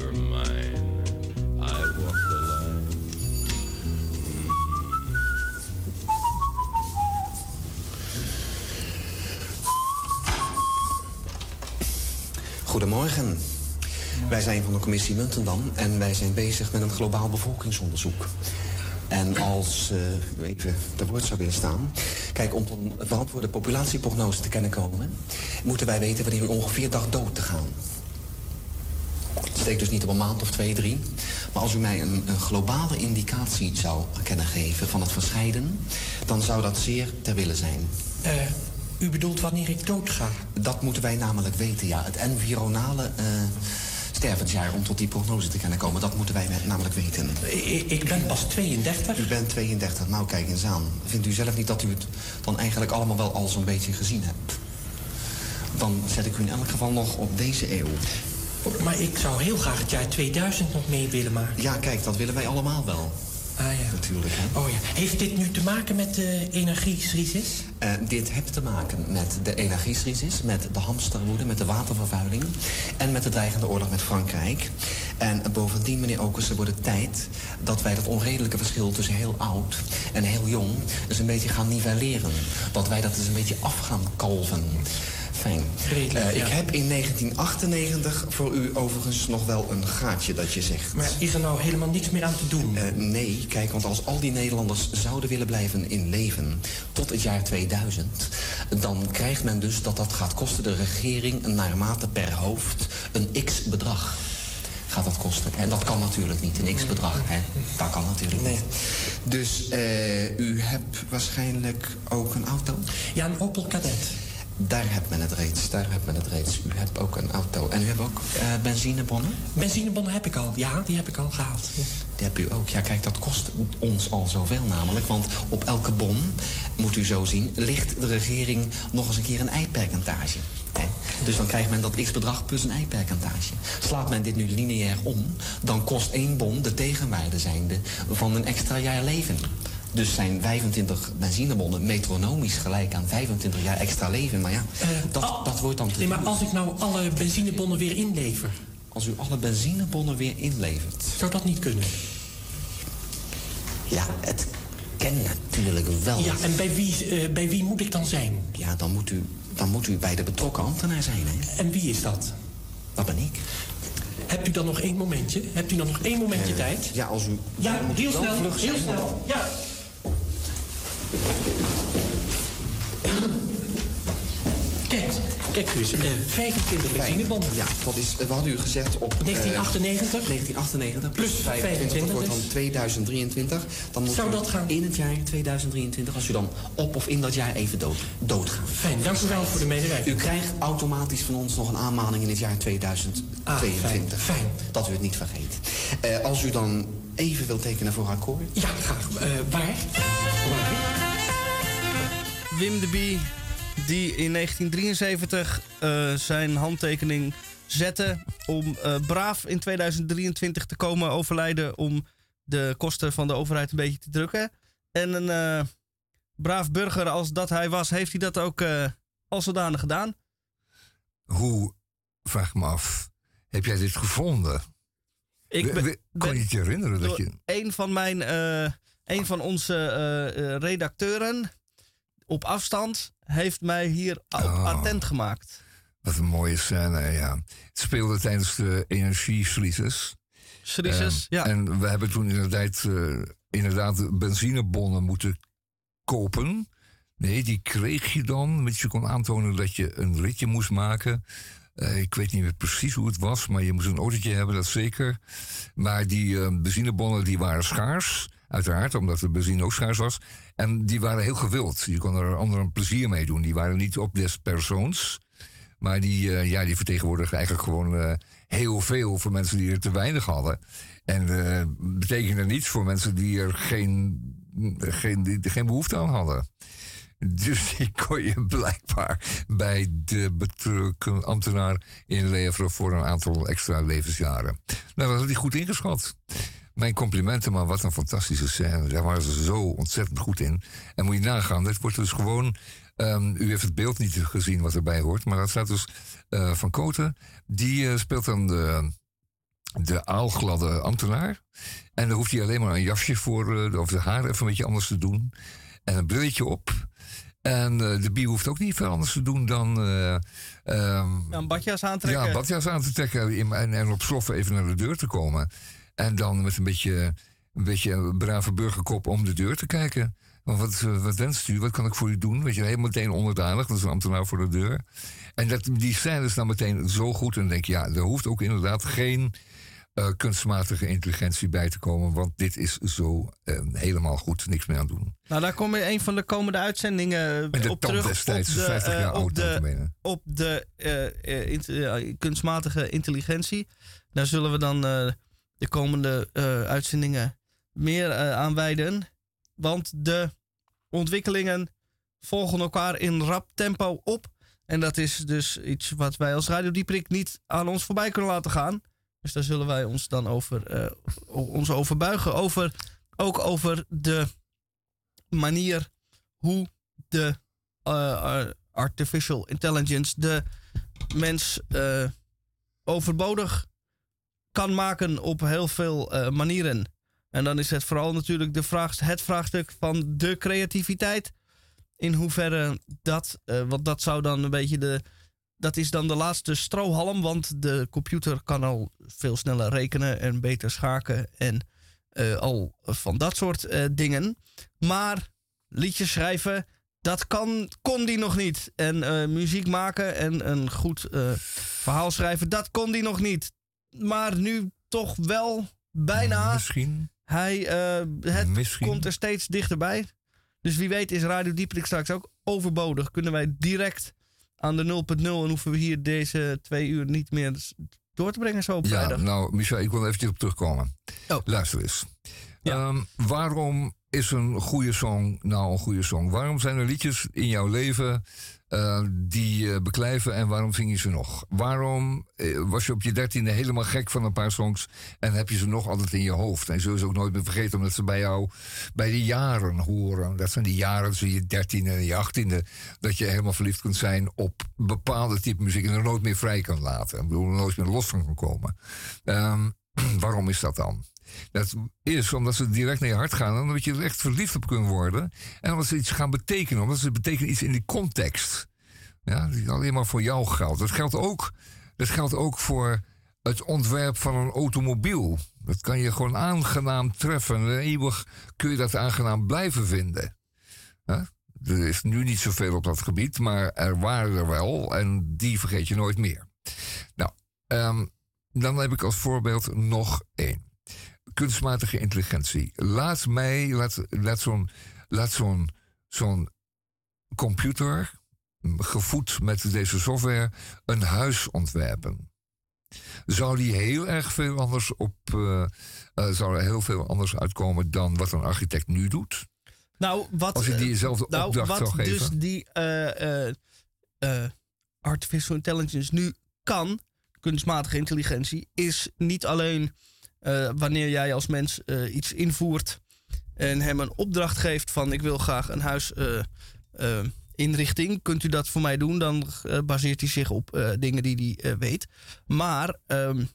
Goedemorgen. Wij zijn van de commissie Muntendam en wij zijn bezig met een globaal bevolkingsonderzoek. En als, uh, even te woord zou willen staan... Kijk, om een verantwoorde populatieprognose te kennen komen... moeten wij weten wanneer u ongeveer dacht dood te gaan. Het steekt dus niet op een maand of twee, drie. Maar als u mij een, een globale indicatie zou kunnen geven van het verscheiden... dan zou dat zeer ter wille zijn. Uh, u bedoelt wanneer ik doodga? Dat moeten wij namelijk weten, ja. Het environale uh, stervensjaar om tot die prognose te kunnen komen. Dat moeten wij namelijk weten. Ik, ik ben pas 32. U bent 32. Nou, kijk eens aan. Vindt u zelf niet dat u het dan eigenlijk allemaal wel al zo'n beetje gezien hebt? Dan zet ik u in elk geval nog op deze eeuw. Maar ik zou heel graag het jaar 2000 nog mee willen maken. Ja, kijk, dat willen wij allemaal wel. Ah ja. Natuurlijk. Hè? Oh ja. Heeft dit nu te maken met de energiecrisis? Uh, dit heeft te maken met de energiecrisis, met de hamsterwoede, met de watervervuiling... en met de dreigende oorlog met Frankrijk. En bovendien, meneer Okersen, wordt het tijd dat wij dat onredelijke verschil tussen heel oud en heel jong... eens een beetje gaan nivelleren. Dat wij dat eens een beetje af gaan kalven. Fijn. Uh, Ik heb in 1998 voor u overigens nog wel een gaatje dat je zegt. Maar is er nou helemaal niks meer aan te doen? Uh, nee, kijk, want als al die Nederlanders zouden willen blijven in leven tot het jaar 2000... dan krijgt men dus dat dat gaat kosten de regering naarmate per hoofd een x-bedrag gaat dat kosten. En dat kan natuurlijk niet, een x-bedrag. Dat kan natuurlijk nee. niet. Dus uh, u hebt waarschijnlijk ook een auto? Ja, een Opel Kadett. Daar hebt men het reeds, daar hebt men het reeds. U hebt ook een auto. En u hebt ook uh, benzinebonnen? Benzinebonnen heb ik al, ja, die heb ik al gehad. Die hebt u ook. Ja, kijk, dat kost ons al zoveel namelijk. Want op elke bon, moet u zo zien, ligt de regering nog eens een keer een eipercentage. Dus dan krijgt men dat x-bedrag plus een eipercentage. Slaat men dit nu lineair om, dan kost één bon de tegenwaarde zijnde van een extra jaar leven. Dus zijn 25 benzinebonnen metronomisch gelijk aan 25 jaar extra leven. Maar ja, uh, dat, oh, dat wordt dan te Nee, maar als ik nou alle benzinebonnen weer inlever... Als u alle benzinebonnen weer inlevert... Zou dat niet kunnen? Ja, het kan natuurlijk wel. Ja, en bij wie, uh, bij wie moet ik dan zijn? Ja, dan moet u, dan moet u bij de betrokken ambtenaar zijn, hè? En wie is dat? Dat ben ik. Hebt u dan nog één momentje? Hebt u dan nog één momentje uh, tijd? Ja, als u... Ja, heel snel, heel snel. Ja. Kijk, kijk dus, uh, 25 benzinebonnen. Ja, dat is, we hadden u gezegd op... 1998? Uh, 1998 plus 25, dat wordt dan 2023. Dan moet Zou dat gaan? in het jaar 2023, als u dan op of in dat jaar even dood, doodgaat. Fijn, dank u wel voor de medewerking. U krijgt automatisch van ons nog een aanmaning in het jaar 2022. Ah, fijn, fijn. Dat u het niet vergeet. Uh, als u dan even wilt tekenen voor akkoord. Ja, graag. Uh, waar? Waar? Wim de Bie, die in 1973 uh, zijn handtekening zette om uh, braaf in 2023 te komen overlijden om de kosten van de overheid een beetje te drukken. En een uh, braaf burger als dat hij was, heeft hij dat ook al zodanig gedaan. Hoe, vraag me af, heb jij dit gevonden? Ik ben, kon je het je herinneren dat je... Een van mijn, een van onze redacteuren op afstand heeft mij hier oh, attent gemaakt. Wat een mooie scène, ja. Het speelde tijdens de energiecrisis. Crisis, ja. En we hebben toen inderdaad, uh, inderdaad benzinebonnen moeten kopen. Nee, die kreeg je dan, want je kon aantonen dat je een ritje moest maken. Uh, ik weet niet meer precies hoe het was, maar je moest een autootje hebben, dat zeker. Maar die uh, benzinebonnen die waren schaars, uiteraard, omdat de benzine ook schaars was. En die waren heel gewild. Je kon er anderen plezier mee doen. Die waren niet op des persoons. Maar die, uh, ja, die vertegenwoordigden eigenlijk gewoon heel veel voor mensen die er te weinig hadden. En betekende niets voor mensen die er geen, geen, die, geen behoefte aan hadden. Dus die kon je blijkbaar bij de betrokken ambtenaar inleveren voor een aantal extra levensjaren. Nou, dat had hij goed ingeschat. Mijn complimenten, maar wat een fantastische scène. Daar waren ze zo ontzettend goed in. En moet je nagaan, dit wordt dus gewoon. Um, u heeft het beeld niet gezien wat erbij hoort, maar dat staat dus uh, van Koten. Die uh, speelt dan de, de aalgladde ambtenaar. En dan hoeft hij alleen maar een jasje voor, uh, of de haar even een beetje anders te doen. En een brilletje op. En uh, de bier hoeft ook niet veel anders te doen dan. Uh, um, een badjas aantrekken. Ja, een badjas aan te trekken en, en op sloffen even naar de deur te komen. En dan met een beetje, een beetje een brave burgerkop om de deur te kijken. Wat, wat wenst u? Wat kan ik voor u doen? Weet je, helemaal meteen onderdanig. Dat is een ambtenaar voor de deur. En dat, die scène is dan meteen zo goed. En dan denk je, ja, er hoeft ook inderdaad geen uh, kunstmatige intelligentie bij te komen. Want dit is zo uh, helemaal goed. Niks meer aan doen. Nou, daar kom je een van de komende uitzendingen de op terug. Destijds, op de, 50 jaar uh, op de, op de kunstmatige intelligentie. Daar zullen we dan de komende uitzendingen meer aan wijden. Want de ontwikkelingen volgen elkaar in rap tempo op. En dat is dus iets wat wij als Radio Dieprik niet aan ons voorbij kunnen laten gaan. Dus daar zullen wij ons dan over, uh, ons over buigen. Over, ook over de manier hoe de artificial intelligence de mens overbodig kan maken op heel veel manieren. En dan is het vooral natuurlijk de vraag, het vraagstuk van de creativiteit. In hoeverre dat, want dat zou dan een beetje de, dat is dan de laatste strohalm, want de computer kan al veel sneller rekenen en beter schaken en uh, al van dat soort uh, dingen. Maar liedjes schrijven, dat kan, kon die nog niet. En uh, muziek maken en een goed verhaal schrijven, dat kon die nog niet. Maar nu toch wel bijna. Misschien. Hij, het Misschien. komt er steeds dichterbij. Dus wie weet is Radio Dieprik straks ook overbodig. Kunnen wij direct aan de 0.0 en hoeven we hier deze twee uur niet meer door te brengen zo op vrijdag. Ja, nou, Michel, ik wil eventjes op terugkomen. Oh. Luister eens. Ja. Um, waarom is een goede song nou een goede song? Waarom zijn er liedjes in jouw leven uh, die uh, beklijven en waarom zing je ze nog? Waarom uh, was je op je dertiende helemaal gek van een paar songs en heb je ze nog altijd in je hoofd? En zul je ze ook nooit meer vergeten omdat ze bij jou bij de jaren horen. Dat zijn die jaren tussen je dertiende en je achttiende dat je helemaal verliefd kunt zijn op bepaalde type muziek en er nooit meer vrij kan laten. Ik bedoel, er nooit meer los van kan komen. Um, waarom is dat dan? Dat is omdat ze direct naar je hart gaan en omdat je er echt verliefd op kunt worden. En omdat ze iets gaan betekenen, omdat ze betekenen iets in die context. Ja, die alleen maar voor jou geldt. Dat geldt ook, dat geldt ook voor het ontwerp van een automobiel. Dat kan je gewoon aangenaam treffen. En eeuwig kun je dat aangenaam blijven vinden. Ja? Er is nu niet zoveel op dat gebied, maar er waren er wel en die vergeet je nooit meer. Nou, um, dan heb ik als voorbeeld nog één kunstmatige intelligentie. Laat mij, laat, laat zo'n laat zo'n zo'n computer, gevoed met deze software, een huis ontwerpen. Zou die heel erg veel anders op. Uh, uh, zou er heel veel anders uitkomen dan wat een architect nu doet? Nou, wat. Als je diezelfde nou, opdracht wat zou geven. Dus die uh, artificial intelligence nu kan, kunstmatige intelligentie, is niet alleen uh, wanneer jij als mens uh, iets invoert en hem een opdracht geeft van ik wil graag een huis uh, inrichting, kunt u dat voor mij doen? Dan baseert hij zich op dingen die hij weet. Maar um,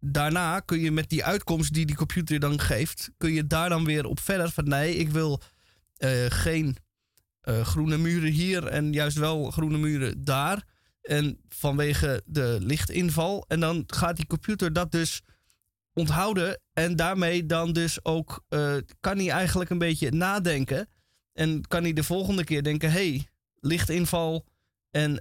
daarna kun je met die uitkomst die die computer dan geeft, kun je daar dan weer op verder van nee, ik wil geen groene muren hier en juist wel groene muren daar. En vanwege de lichtinval. En dan gaat die computer dat dus onthouden. En daarmee dan dus ook uh, kan hij eigenlijk een beetje nadenken. En kan hij de volgende keer denken: hey, lichtinval en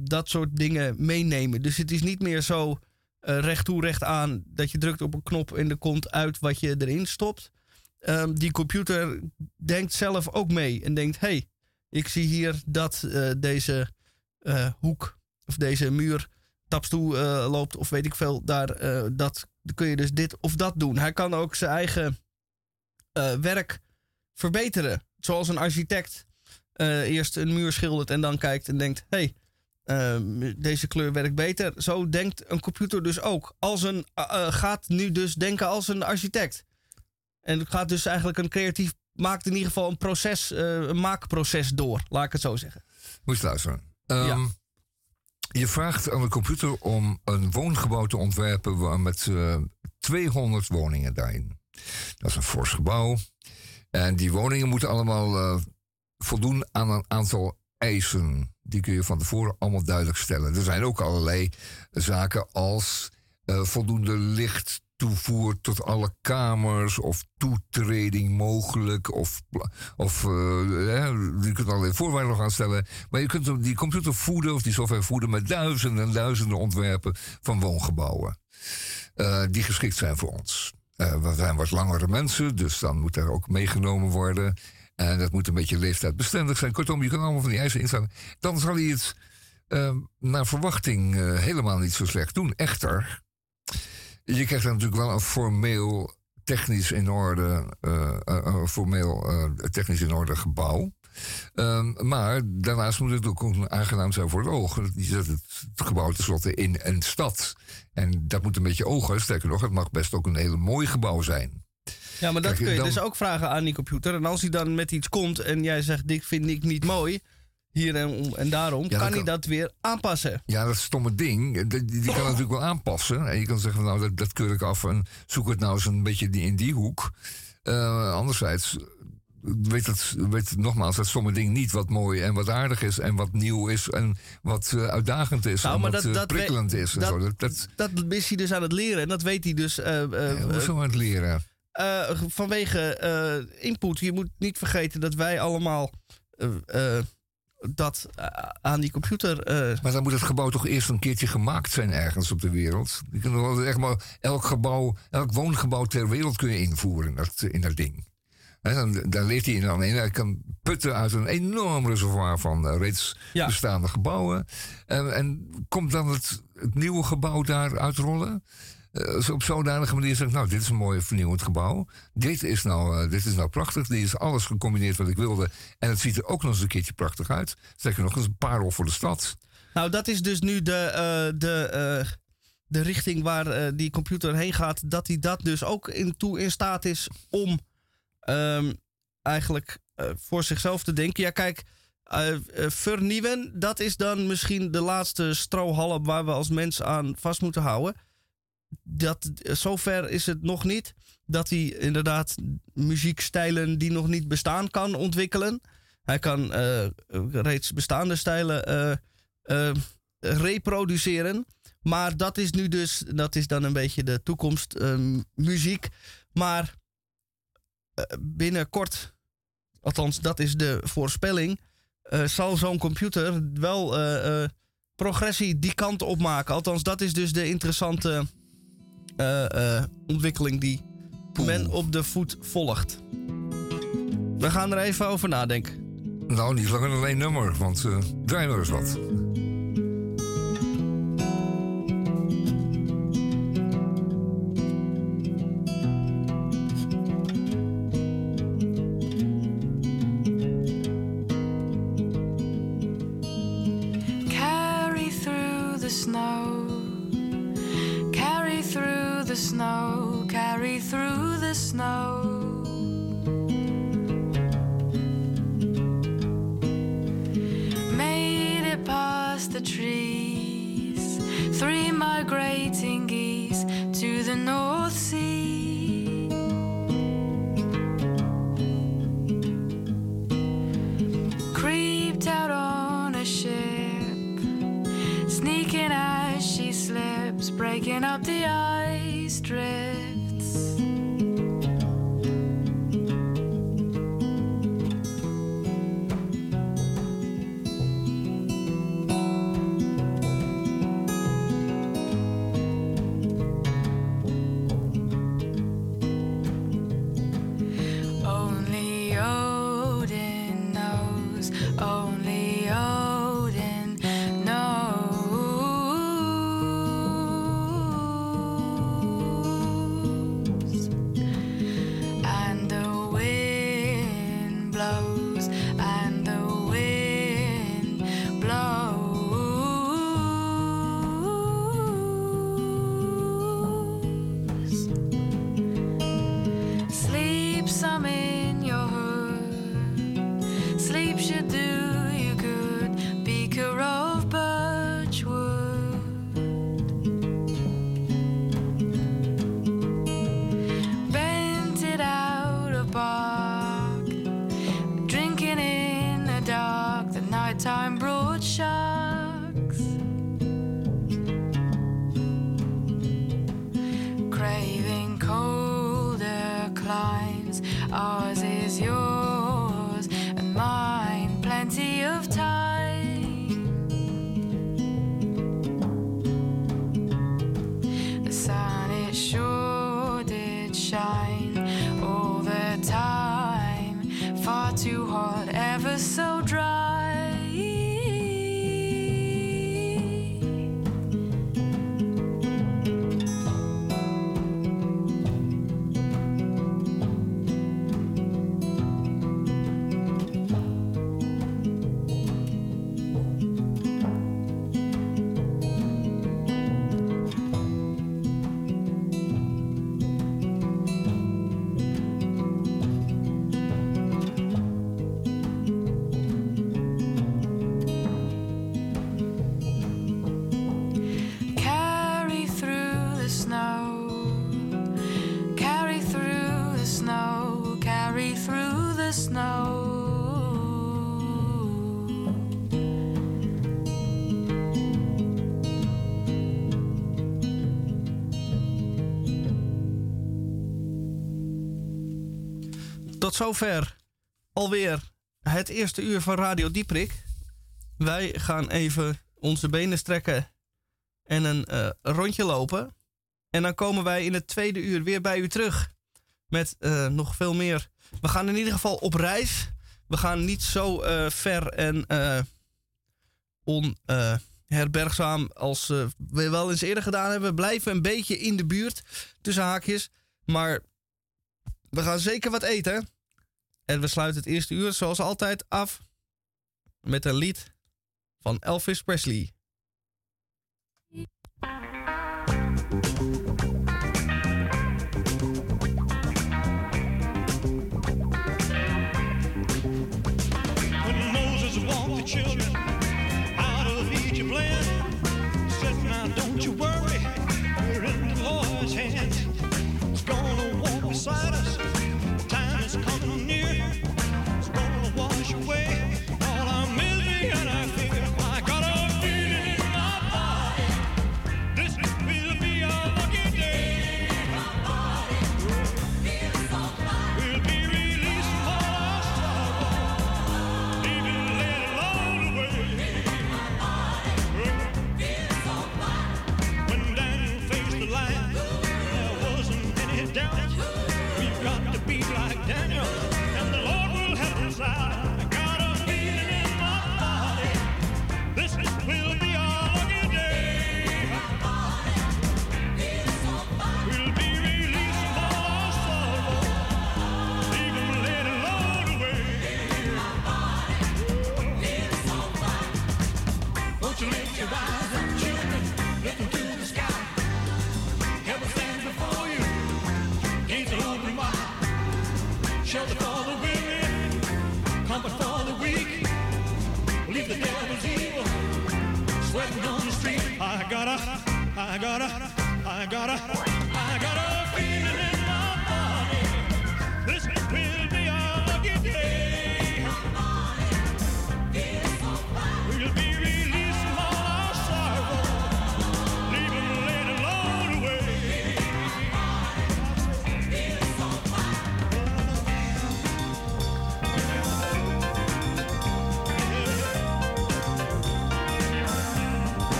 dat soort dingen meenemen. Dus het is niet meer zo recht toe, recht aan dat je drukt op een knop en er komt uit wat je erin stopt. Ehm, die computer denkt zelf ook mee en denkt: hey, ik zie hier dat deze hoek of deze muur taps toe loopt of weet ik veel. Daar, dat kun je dus dit of dat doen. Hij kan ook zijn eigen werk verbeteren. Zoals een architect eerst een muur schildert en dan kijkt en denkt: hé, hey, uh, deze kleur werkt beter. Zo denkt een computer dus ook. Als een, gaat nu dus denken als een architect. En gaat dus eigenlijk een creatief, maakt in ieder geval een proces, een maakproces door, laat ik het zo zeggen. Moet je luisteren. Um, ja. Je vraagt aan de computer om een woongebouw te ontwerpen met 200 woningen daarin. Dat is een fors gebouw. En die woningen moeten allemaal uh, voldoen aan een aantal eisen. Die kun je van tevoren allemaal duidelijk stellen. Er zijn ook allerlei zaken als uh, voldoende licht toevoer tot alle kamers of toetreding mogelijk. Of, of uh, je kunt allerlei voorwaarden nog aanstellen. Maar je kunt die computer voeden of die software voeden met duizenden en duizenden ontwerpen van woongebouwen. Uh, die geschikt zijn voor ons. Uh, we zijn wat langere mensen, dus dan moet er ook meegenomen worden. En dat moet een beetje leeftijdsbestendig zijn. Kortom, je kan allemaal van die eisen instellen. Dan zal hij het naar verwachting helemaal niet zo slecht doen. Echter, je krijgt dan natuurlijk wel een formeel technisch in orde, uh, formeel technisch in orde gebouw. Um, maar daarnaast moet het ook aangenaam zijn voor het oog. Je zet het, gebouw tenslotte in een stad. En dat moet een beetje ogen. Sterker nog, het mag best ook een hele mooi gebouw zijn. Ja, maar dat kun je dus ook vragen aan die computer. En als hij dan met iets komt en jij zegt: Dit vind ik niet mooi. Hier en, en daarom kan, hij dat weer aanpassen. Ja, dat stomme ding, die, die kan natuurlijk wel aanpassen. En je kan zeggen: Nou, dat, dat keur ik af en zoek het nou eens een beetje in die hoek. Uh, anderzijds weet het, weet nogmaals, dat sommige dingen niet wat mooi en wat aardig is en wat nieuw is en wat uh, uitdagend is nou, en wat dat, uh, prikkelend is. En dat, zo. Dat, dat, dat, is hij dus aan het leren en dat weet hij dus. Hoezo aan het leren? vanwege input. Je moet niet vergeten dat wij allemaal dat aan die computer. Maar dan moet het gebouw toch eerst een keertje gemaakt zijn ergens op de wereld. Je kunt echt maar elk gebouw, elk woongebouw ter wereld kun je invoeren in dat, in dat ding. He, dan, dan leeft hij in dan een. Hij kan putten uit een enorm reservoir van uh, reeds bestaande gebouwen. En, en, komt dan het, het, nieuwe gebouw daar uitrollen? Uh, op zodanige manier zegt, nou, dit is een mooi vernieuwend gebouw. Dit is, nou, uh, dit is nou prachtig. Dit is alles gecombineerd wat ik wilde. En het ziet er ook nog eens een keertje prachtig uit. Zeker nog eens een parel voor de stad. Nou, dat is dus nu de, de, de richting waar die computer heen gaat. Dat hij dat dus ook in, toe in staat is om um, eigenlijk voor zichzelf te denken. Ja, kijk, uh, vernieuwen, dat is dan misschien de laatste strohalm waar we als mens aan vast moeten houden. Dat, zover is het nog niet dat hij inderdaad muziekstijlen die nog niet bestaan kan ontwikkelen. Hij kan reeds bestaande stijlen reproduceren. Maar dat is nu dus, dat is dan een beetje de toekomst muziek. Maar eh, binnenkort, althans dat is de voorspelling, zal zo'n computer wel progressie die kant op maken. Althans, dat is dus de interessante ontwikkeling die men op de voet volgt. We gaan er even over nadenken. Nou, niet langer alleen nummer, want uh, draai er eens wat. Snow, carry through the snow. zover alweer het eerste uur van Radio Dieprik. Wij gaan even onze benen strekken en een eh, rondje lopen. En dan komen wij in het tweede uur weer bij u terug. Met eh, nog veel meer. We gaan in ieder geval op reis. We gaan niet zo eh, ver en onherbergzaam als we wel eens eerder gedaan hebben. We blijven een beetje in de buurt, tussen haakjes. Maar we gaan zeker wat eten. En we sluiten het eerste uur zoals altijd af met een lied van Elvis Presley. sweating on the street. I gotta, I gotta, I gotta.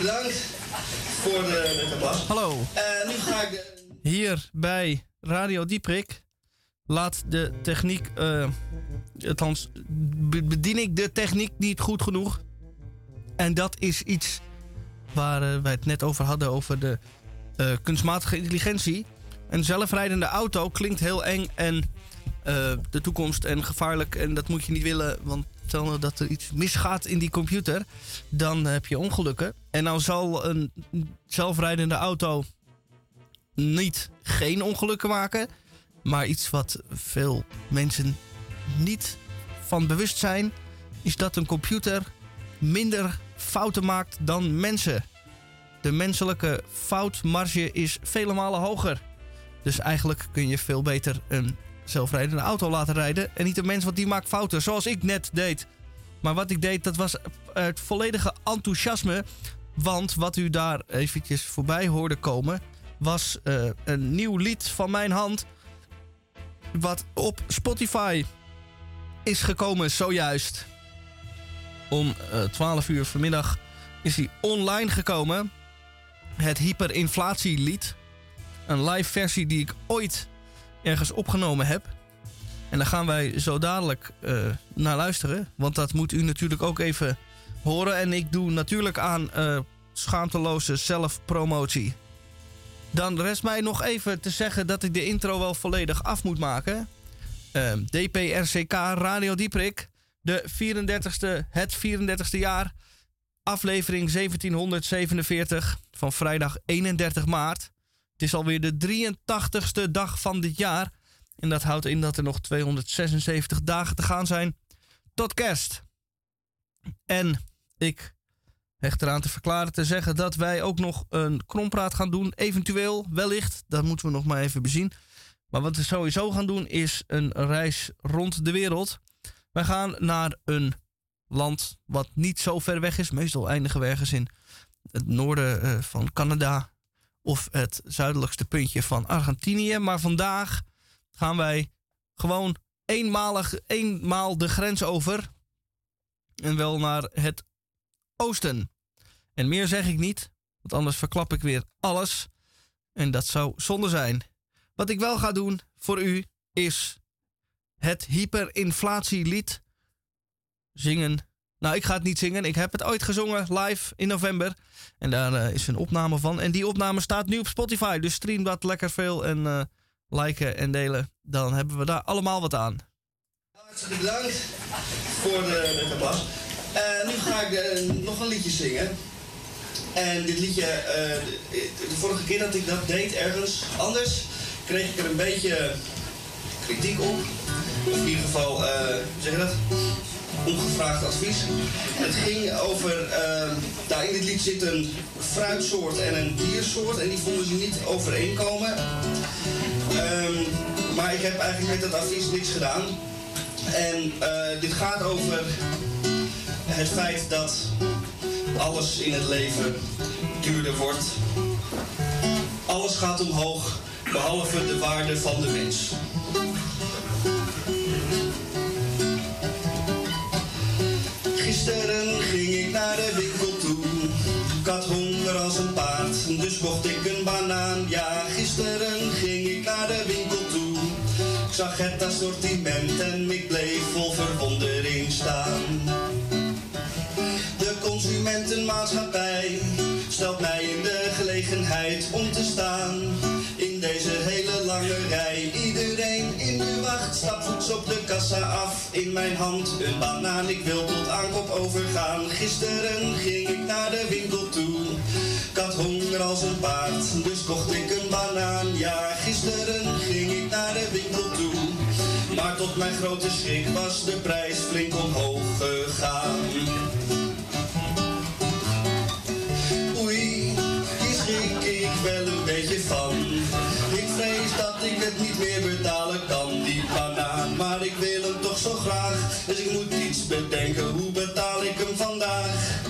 Bedankt voor de, de applaus. Hallo. Uh, nu ga ik... Hier bij Radio Dieprik laat de techniek... Uh, althans, bedien ik de techniek niet goed genoeg. En dat is iets waar uh, wij het net over hadden, over de uh, kunstmatige intelligentie. Een zelfrijdende auto klinkt heel eng en uh, de toekomst en gevaarlijk. En dat moet je niet willen, want dat er iets misgaat in die computer, dan heb je ongelukken. En nou zal een zelfrijdende auto niet geen ongelukken maken, maar iets wat veel mensen niet van bewust zijn, is dat een computer minder fouten maakt dan mensen. De menselijke foutmarge is vele malen hoger. Dus eigenlijk kun je veel beter een zelfrijdende auto laten rijden. En niet een mens, want die maakt fouten, zoals ik net deed. Maar wat ik deed, dat was het volledige enthousiasme. Want wat u daar eventjes voorbij hoorde komen, was uh, een nieuw lied van mijn hand. Wat op Spotify is gekomen zojuist. Om uh, eh, 12 uur vanmiddag is hij online gekomen. Het hyperinflatielied. Een live versie die ik ooit ergens opgenomen heb. En daar gaan wij zo dadelijk uh, naar luisteren. Want dat moet u natuurlijk ook even horen. En ik doe natuurlijk aan uh, schaamteloze zelfpromotie. Dan rest mij nog even te zeggen dat ik de intro wel volledig af moet maken. Uh, DPRCK Radio Dieprik. De 34ste, het 34ste jaar. Aflevering 1747 van vrijdag 31 maart. Het is alweer de 83ste dag van dit jaar. En dat houdt in dat er nog 276 dagen te gaan zijn tot kerst. En ik hecht eraan te verklaren te zeggen dat wij ook nog een krompraat gaan doen. Eventueel, wellicht, dat moeten we nog maar even bezien. Maar wat we sowieso gaan doen is een reis rond de wereld. Wij gaan naar een land wat niet zo ver weg is. Meestal eindigen we ergens in het noorden uh, van Canada of het zuidelijkste puntje van Argentinië. Maar vandaag gaan wij gewoon eenmalig, eenmaal de grens over. En wel naar het oosten. En meer zeg ik niet, want anders verklap ik weer alles. En dat zou zonde zijn. Wat ik wel ga doen voor u is het hyperinflatielied zingen. Nou, ik ga het niet zingen. Ik heb het ooit gezongen live in november. En daar uh, is een opname van. En die opname staat nu op Spotify. Dus stream dat lekker veel en uh, liken en delen. Dan hebben we daar allemaal wat aan. Hartstikke bedankt voor de, de applaus. Nu ga ik nog een liedje zingen. En dit liedje, de vorige keer dat ik dat deed ergens anders, kreeg ik er een beetje kritiek op. Of in ieder geval, zeg je dat? Ongevraagd advies. Het ging over, uh, daar in dit lied zit een fruitsoort en een diersoort en die vonden ze niet overeenkomen. Um, maar ik heb eigenlijk met dat advies niks gedaan. En uh, dit gaat over het feit dat alles in het leven duurder wordt. Alles gaat omhoog, behalve de waarde van de mens. Gisteren ging ik naar de winkel toe. Ik had honger als een paard, dus kocht ik een banaan. Ja, gisteren ging ik naar de winkel toe. Ik zag het assortiment en ik bleef vol verwondering staan. De consumentenmaatschappij stelt mij in de gelegenheid om te staan in deze hele lange rij. Iedereen in de wacht stapt voets op de kassa af. In mijn hand een banaan, ik wil tot aankoop overgaan. Gisteren ging ik naar de winkel toe. Ik had honger als een paard, dus kocht ik een banaan. Ja, gisteren ging ik naar de winkel toe. Maar tot mijn grote schrik was de prijs flink omhoog gegaan. Oei, hier schrik ik wel een beetje van. Ik vrees dat ik het niet meer hoe betaal ik hem vandaag?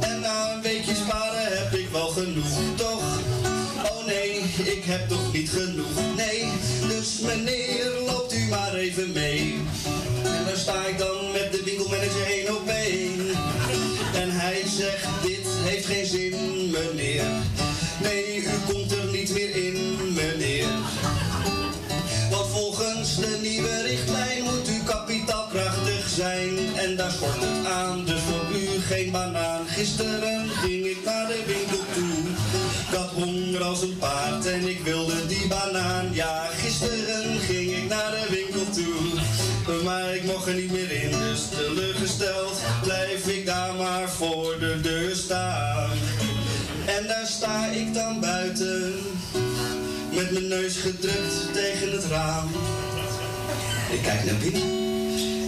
En na een weekje sparen heb ik wel genoeg, toch? Oh nee, ik heb toch niet genoeg, nee. Dus meneer, loopt u maar even mee. En dan sta ik dan met de winkelmanager één op één. En hij zegt, dit heeft geen zin, meneer. Nee, daar schort het aan. Dus voor u geen banaan. Gisteren ging ik naar de winkel toe. Ik had honger als een paard en ik wilde die banaan. Ja, gisteren ging ik naar de winkel toe. Maar ik mocht er niet meer in, dus teleurgesteld blijf ik daar maar voor de deur staan. En daar sta ik dan buiten, met mijn neus gedrukt tegen het raam. Ik kijk naar binnen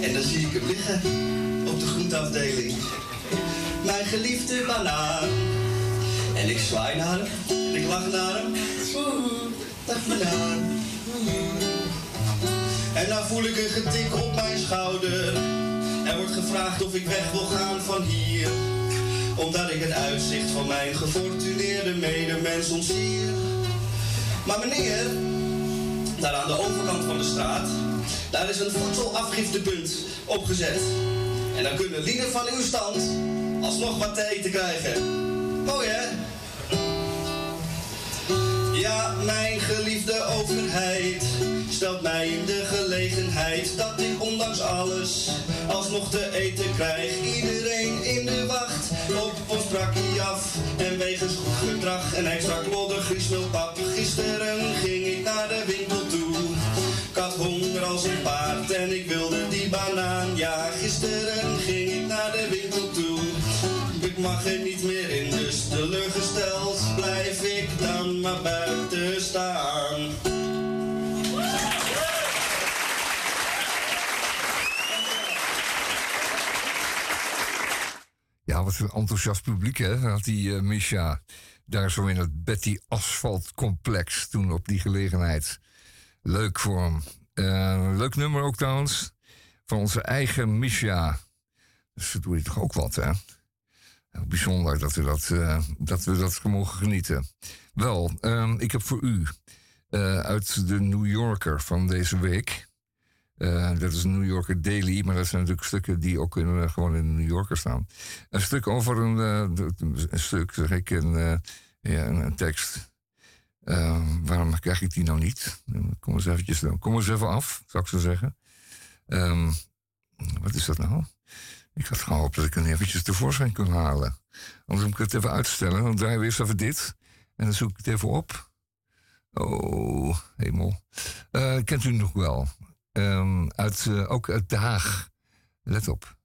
en dan zie ik hem liggen op de groenteafdeling. Mijn geliefde banaan. En ik zwaai naar hem en ik lach naar hem. Dag banaan. En dan voel ik een getik op mijn schouder. Er wordt gevraagd of ik weg wil gaan van hier. Omdat ik het uitzicht van mijn gefortuneerde medemens ontzier. Maar meneer, daar aan de overkant van de straat, daar is een voedselafgiftepunt opgezet. En dan kunnen lieden van uw stand alsnog wat te eten krijgen. Mooi hè? Ja, mijn geliefde overheid stelt mij in de gelegenheid dat ik ondanks alles alsnog te eten krijg. Iedereen in de wacht op ons brakkie af en wegens goed gedrag en extra klodder griesmeelpap. Gisteren ging ik naar de winkel had honger als een paard en ik wilde die banaan. Ja, gisteren ging ik naar de winkel toe. Ik mag er niet meer in, dus teleurgesteld blijf ik dan maar buiten staan. Ja, wat een enthousiast publiek, hè? Had die uh, Misha daar zo in het Betty Asphalt complex toen op die gelegenheid. Leuk voor hem. Uh, leuk nummer ook trouwens. Van onze eigen Misha. Dus dat doe je toch ook wat, hè? Bijzonder dat we dat, uh, dat, we dat mogen genieten. Wel, um, ik heb voor u uh, uit de New Yorker van deze week. Dat is een New Yorker Daily, maar dat zijn natuurlijk stukken die ook gewoon in de New Yorker staan. Een stuk over een, stuk, zeg ik, een, ja, een tekst. Waarom krijg ik die nou niet? Kom eens, eventjes, kom eens even af, zou ik zo zeggen. Um, wat is dat nou? Ik had gehoopt dat ik hem eventjes tevoorschijn kon halen. Anders moet ik het even uitstellen. Dan draaien we eerst even dit. En dan zoek ik het even op. Oh, hemel. Uh, kent u nog wel? Uit, uh, ook uit Den Haag. Let op.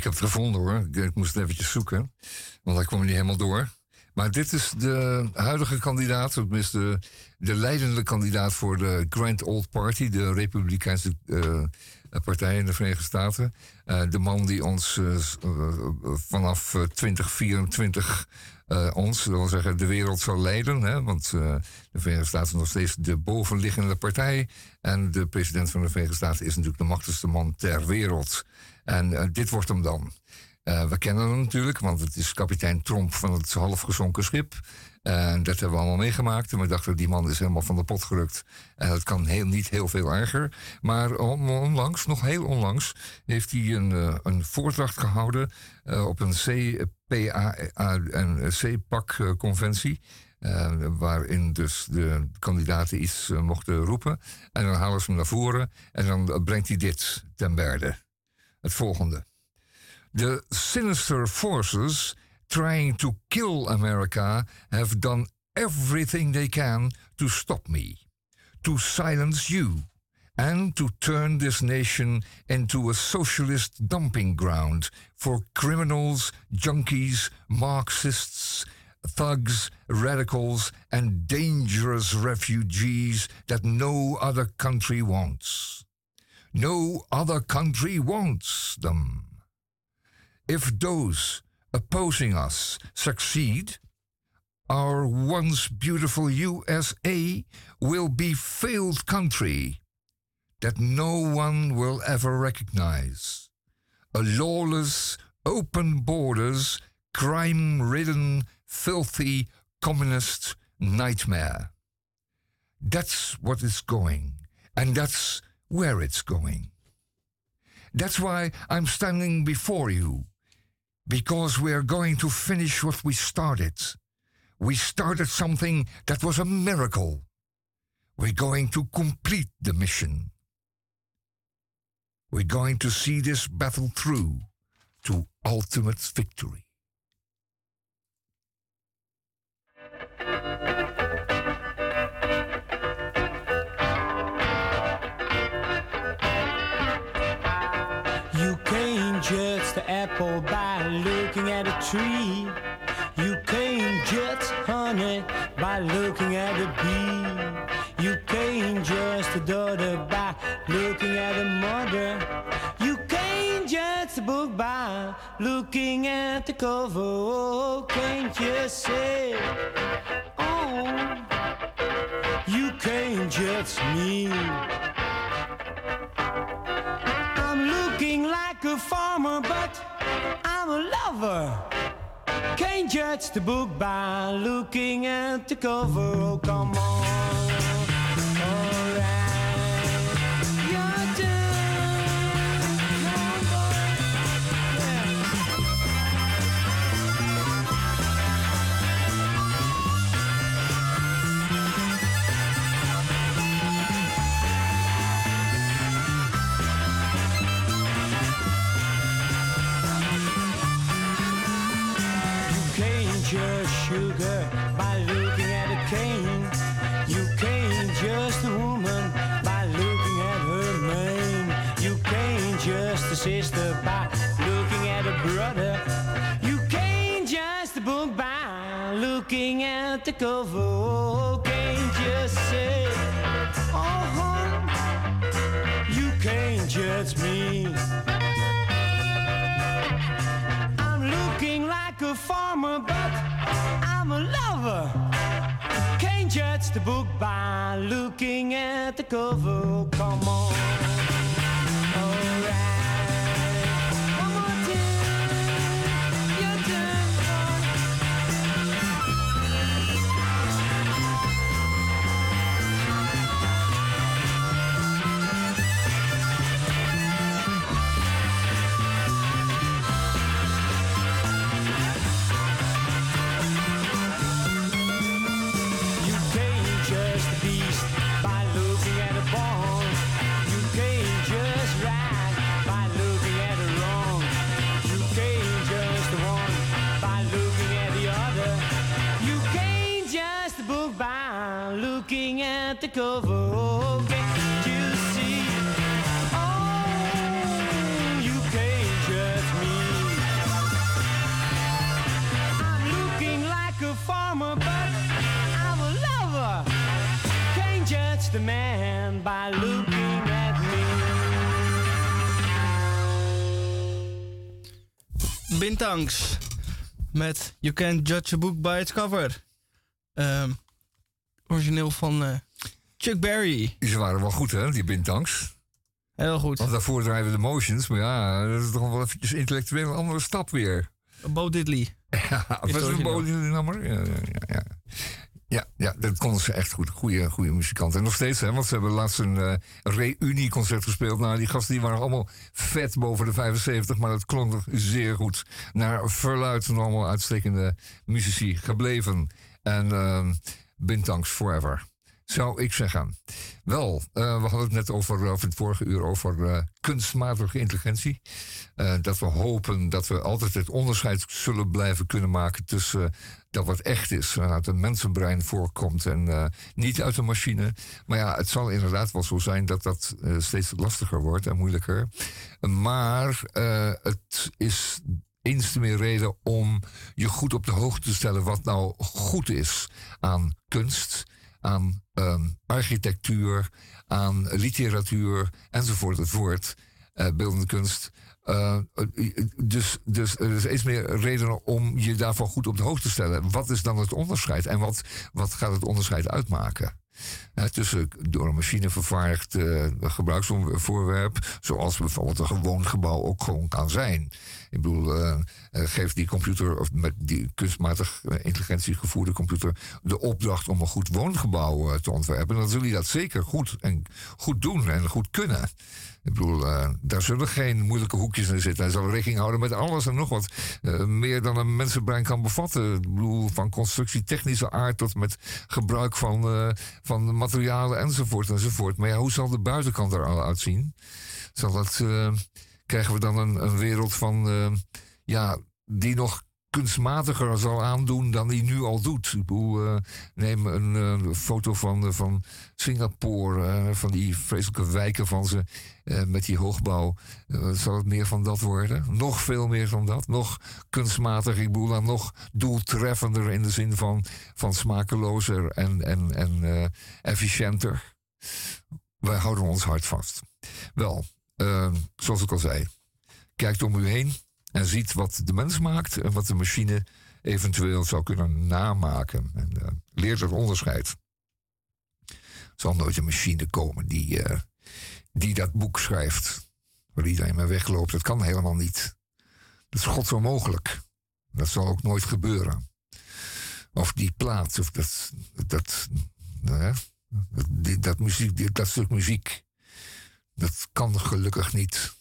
Ik heb het gevonden hoor. Ik, moest het eventjes zoeken. Want hij kwam niet helemaal door. Maar dit is de huidige kandidaat, tenminste de leidende kandidaat voor de Grand Old Party, de Republikeinse uh, partij in de Verenigde Staten. Uh, de man die ons uh, vanaf 2024 ons, dat wil zeggen de wereld zal leiden. Hè, want de Verenigde Staten is nog steeds de bovenliggende partij. En de president van de Verenigde Staten is natuurlijk de machtigste man ter wereld. En dit wordt hem dan. We kennen hem natuurlijk, want het is kapitein Tromp van het halfgezonken schip. En dat hebben we allemaal meegemaakt. En we dachten, die man is helemaal van de pot gerukt. En dat kan heel, niet heel veel erger. Maar onlangs, nog heel onlangs, heeft hij een, uh, een voordracht gehouden uh, op een en CPAC-conventie. waarin dus de kandidaten iets mochten roepen. En dan halen ze hem naar voren en dan brengt hij dit ten berde. Het volgende. The sinister forces trying to kill America have done everything they can to stop me, to silence you, and to turn this nation into a socialist dumping ground for criminals, junkies, Marxists, thugs, radicals, and dangerous refugees that no other country wants. No other country wants them. If those opposing us succeed, our once beautiful USA will be failed country that no one will ever recognize. A lawless, open borders, crime-ridden, filthy communist nightmare. That's what it's going, and that's where it's going. That's why I'm standing before you because we are going to finish what we started. We started something that was a miracle. We're going to complete the mission. We're going to see this battle through to ultimate victory. You can't the apple tree. You can't judge honey by looking at a bee. You can't judge the daughter by looking at a mother. You can't judge the book by looking at the cover. Oh, can't you say, oh, you can't judge me. Like a farmer, but I'm a lover. Can't judge the book by looking at the cover. Oh, come on. Sister by looking at a brother. You can't the book by looking at the cover. Can't just say, oh, you can't judge me. I'm looking like a farmer, but I'm a lover. Can't judge the book by looking at the cover. Come on. take oh, you see? Oh, you can't judge me. I'm looking like a farmer, but I'm a lover. Can't judge the man by looking at me. Bintangs met You Can't Judge a Book by its Cover. Um, origineel van uh, Chuck Berry. Ze waren wel goed, hè, die Bintangs? Heel goed. Want daarvoor draaien we de motions, maar ja, dat is toch wel eventjes intellectueel een andere stap weer. Bo Diddley. Ja, was het een Bo Diddley nummer? Ja, ja, ja. Ja, ja, dat konden ze echt goed. Goede, goede muzikanten. En nog steeds, hè, want ze hebben laatst een uh, reunieconcert gespeeld. Nou, die gasten die waren allemaal vet boven de 75, maar dat klonk zeer goed. Naar verluid allemaal uitstekende muzici gebleven. En uh, Bintangs Forever zou ik zeggen. Wel, uh, we hadden het net over, over het vorige uur over uh, kunstmatige intelligentie. Dat we hopen dat we altijd het onderscheid zullen blijven kunnen maken tussen dat wat echt is, uit een mensenbrein voorkomt en niet uit een machine. Maar ja, het zal inderdaad wel zo zijn dat dat steeds lastiger wordt en moeilijker. Maar het is eens te meer reden om je goed op de hoogte te stellen wat nou goed is aan kunst aan um, architectuur, aan literatuur enzovoort, enzovoort, uh, beeldende kunst. Uh, dus, dus er is eens meer redenen om je daarvan goed op de hoogte te stellen. Wat is dan het onderscheid en wat, wat gaat het onderscheid uitmaken? tussen door een machine vervaardigd gebruiksvoorwerp, zoals bijvoorbeeld een gewoon gebouw ook gewoon kan zijn. Ik bedoel, uh, geef die computer, of met die kunstmatig intelligentie gevoerde computer, de opdracht om een goed woongebouw te ontwerpen. Dan zul je dat zeker goed, en goed doen en goed kunnen. Ik bedoel, daar zullen geen moeilijke hoekjes in zitten. Hij zal rekening houden met alles en nog wat. Meer dan een mensenbrein kan bevatten. Ik bedoel, van constructietechnische aard tot met gebruik van, van materialen enzovoort enzovoort. Maar ja, hoe zal de buitenkant er al uitzien? Zal dat, krijgen we dan een, een wereld van, ja, die nog kunstmatiger zal aandoen dan hij nu al doet. Ik bedoel, uh, neem een uh, foto van, uh, van Singapore, van die vreselijke wijken van ze met die hoogbouw. zal het meer van dat worden? Nog veel meer van dat? Nog kunstmatiger, ik bedoel dan nog doeltreffender in de zin van, van smakelozer en, en, en efficiënter? Wij houden ons hart vast. Wel, zoals ik al zei, kijkt om u heen en ziet wat de mens maakt en wat de machine eventueel zou kunnen namaken. En uh, leert het onderscheid. Er zal nooit een machine komen die, uh, die dat boek schrijft. Waar iedereen mee wegloopt. Dat kan helemaal niet. Dat is gods onmogelijk. Dat zal ook nooit gebeuren. Of die plaat, of dat, dat, uh, dat, dat, muziek, dat stuk muziek. Dat kan gelukkig niet,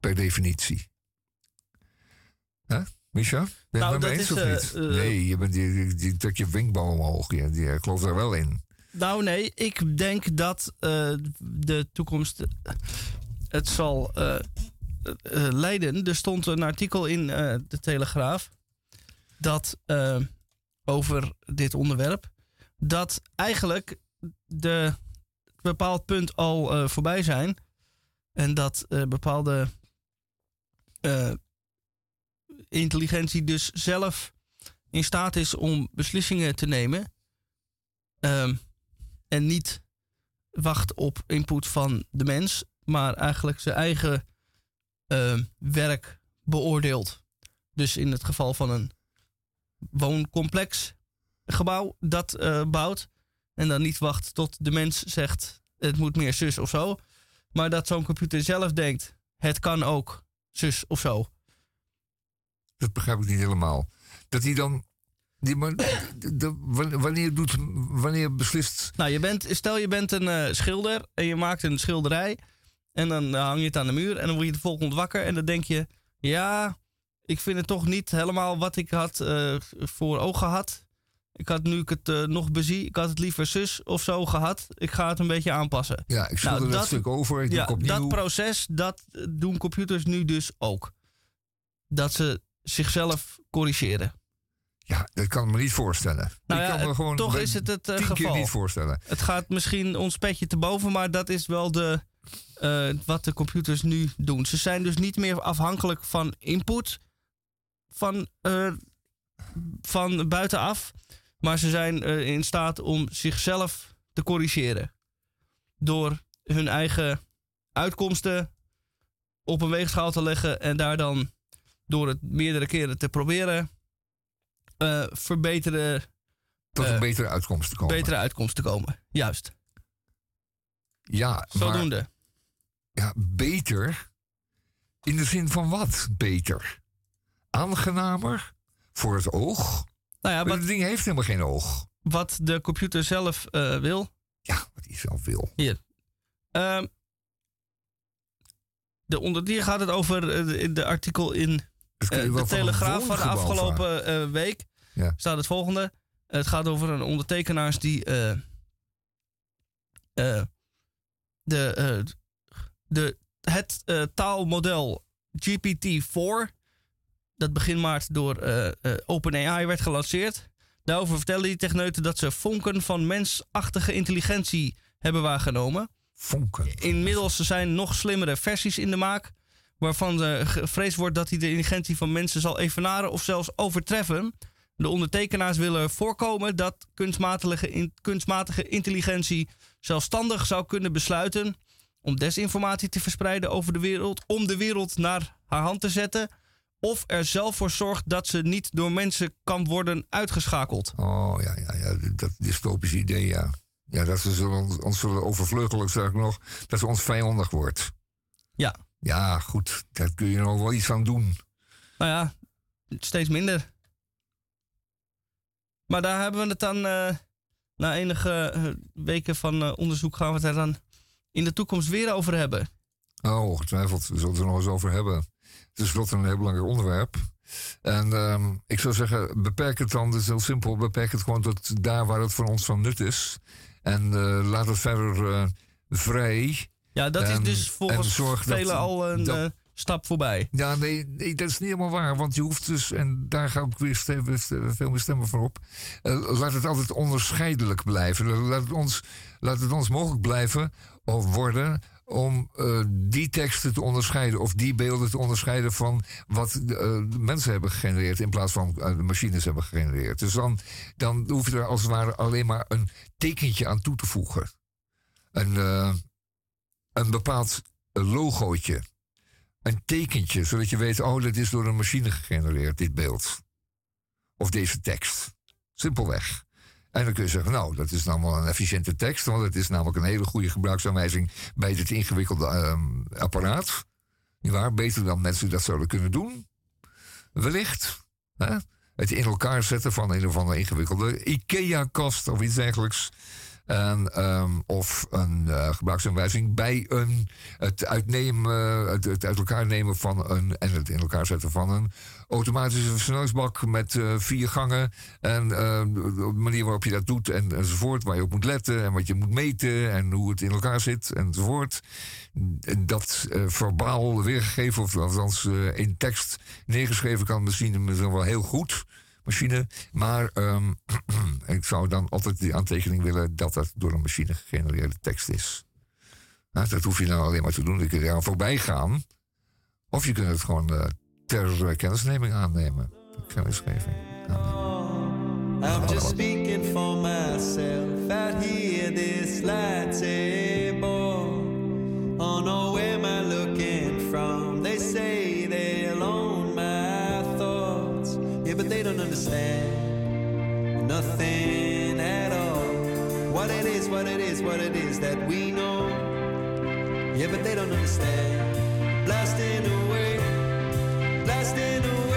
per definitie. Huh? Misha? Ben nou, je dat eens is, of niet? uh, nee, je bent die, die, die, je wenkbrauw omhoog. Die gelooft er wel in. Nou, nee, ik denk dat uh, de toekomst het zal uh, leiden. Er stond een artikel in de Telegraaf dat over dit onderwerp dat eigenlijk de bepaald punt al voorbij zijn en dat bepaalde intelligentie dus zelf in staat is om beslissingen te nemen. Um, en niet wacht op input van de mens, maar eigenlijk zijn eigen uh, werk beoordeelt. Dus in het geval van een wooncomplex gebouw dat uh, bouwt. En dan niet wacht tot de mens zegt het moet meer zus of zo. Maar dat zo'n computer zelf denkt het kan ook zus of zo. Dat begrijp ik niet helemaal. Dat hij dan. Die man, de, wanneer, doet, wanneer beslist. Nou, je bent, stel je bent een uh, schilder en je maakt een schilderij. En dan hang je het aan de muur en dan word je de volgende wakker. En dan denk je: ja, ik vind het toch niet helemaal wat ik had uh, voor ogen had. Ik had nu ik het uh, nog bezie, ik had het liever zus of zo gehad. Ik ga het een beetje aanpassen. Ja, ik schilder nou, dat stuk over. Ik ja, dat proces, dat doen computers nu dus ook. Dat ze zichzelf corrigeren. Ja, dat kan ik me niet voorstellen. Nou ja, ik kan me gewoon toch is het het uh, tien geval. keer niet voorstellen. Het gaat misschien ons petje te boven, maar dat is wel de, uh, wat de computers nu doen. Ze zijn dus niet meer afhankelijk van input van, uh, van buitenaf, maar ze zijn in staat om zichzelf te corrigeren. Door hun eigen uitkomsten op een weegschaal te leggen en daar dan door het meerdere keren te proberen, uh, verbeteren. Tot een betere uitkomst te komen. Betere uitkomst te komen, juist. Ja, Zodoende. Maar, ja, beter. In de zin van wat beter? Aangenamer? Voor het oog? Nou ja, wat, het ding heeft helemaal geen oog. Wat de computer zelf uh, wil. Ja, wat hij zelf wil. Hier. Uh, de onder, gaat het over uh, de artikel in uh, de Telegraaf van de afgelopen week. Ja. Staat het volgende. Het gaat over een ondertekenaars die de, de, het taalmodel GPT-4 dat begin maart door uh, uh, OpenAI werd gelanceerd. Daarover vertellen die techneuten dat ze vonken van mensachtige intelligentie hebben waargenomen. Vonken. Inmiddels zijn nog slimmere versies in de maak, waarvan uh, gevreesd wordt dat hij de intelligentie van mensen zal evenaren of zelfs overtreffen. De ondertekenaars willen voorkomen dat kunstmatige, in, kunstmatige intelligentie zelfstandig zou kunnen besluiten om desinformatie te verspreiden over de wereld, om de wereld naar haar hand te zetten of er zelf voor zorgt dat ze niet door mensen kan worden uitgeschakeld. Oh ja, ja, ja dat dystopische idee, ja. Ja, dat ze ons, ons zullen overvleugelen, zeg ik nog, dat ze ons vijandig wordt. Ja. Ja, goed, daar kun je nog wel iets aan doen. Nou ja, steeds minder. Maar daar hebben we het dan, uh, na enige eh, weken van uh, onderzoek, gaan we het er dan in de toekomst weer over hebben. Oh, ongetwijfeld. We zullen het er nog eens over hebben. Het is een heel belangrijk onderwerp. En um, ik zou zeggen, beperk het dan, dus heel simpel, beperk het gewoon tot daar waar het voor ons van nut is. En uh, laat het verder uh, vrij. Ja, dat is dus volgens velen al een dat, uh, stap voorbij. Ja, nee, nee, dat is niet helemaal waar. Want je hoeft dus, en daar ga ik weer stemmen, veel meer stemmen voor op. laat het altijd onderscheidelijk blijven. Laat het ons, laat het ons mogelijk blijven of worden om uh, die teksten te onderscheiden of die beelden te onderscheiden van wat de, uh, mensen hebben gegenereerd in plaats van uh, de machines hebben gegenereerd. Dus dan, dan hoef je er als het ware alleen maar een tekentje aan toe te voegen. Een, een bepaald logootje. Een tekentje, zodat je weet, oh, dat is door een machine gegenereerd, dit beeld. Of deze tekst. Simpelweg. En dan kun je zeggen, nou, dat is nou wel een efficiënte tekst, want het is namelijk een hele goede gebruiksaanwijzing bij dit ingewikkelde um, apparaat. Niet waar? Beter dan mensen dat zouden kunnen doen. Wellicht. Hè? Het in elkaar zetten van een of andere ingewikkelde IKEA-kast of iets dergelijks. En, um, of een uh, gebruiksaanwijzing bij een, het, uitnemen, het, het, uit elkaar nemen van een. en het in elkaar zetten van een automatische versnellingsbak met uh, vier gangen. En uh, de manier waarop je dat doet en, enzovoort. Waar je op moet letten en wat je moet meten en hoe het in elkaar zit enzovoort. En dat uh, verbaal weergegeven, of althans in tekst neergeschreven kan misschien wel heel goed machine. Maar um, ik zou dan altijd die aantekening willen dat dat door een machine gegenereerde tekst is. Nou, dat hoef je nou alleen maar te doen. Je kunt er aan voorbij gaan. Of je kunt het gewoon ter kennisneming aannemen. I'm just speaking for myself out here this lightsaber. Oh no, where am I looking from? They say they'll own my thoughts. Yeah, but they don't understand nothing at all. What it is, what it is, what it is that we know. Yeah, but they don't understand. Blasting away, fast and away.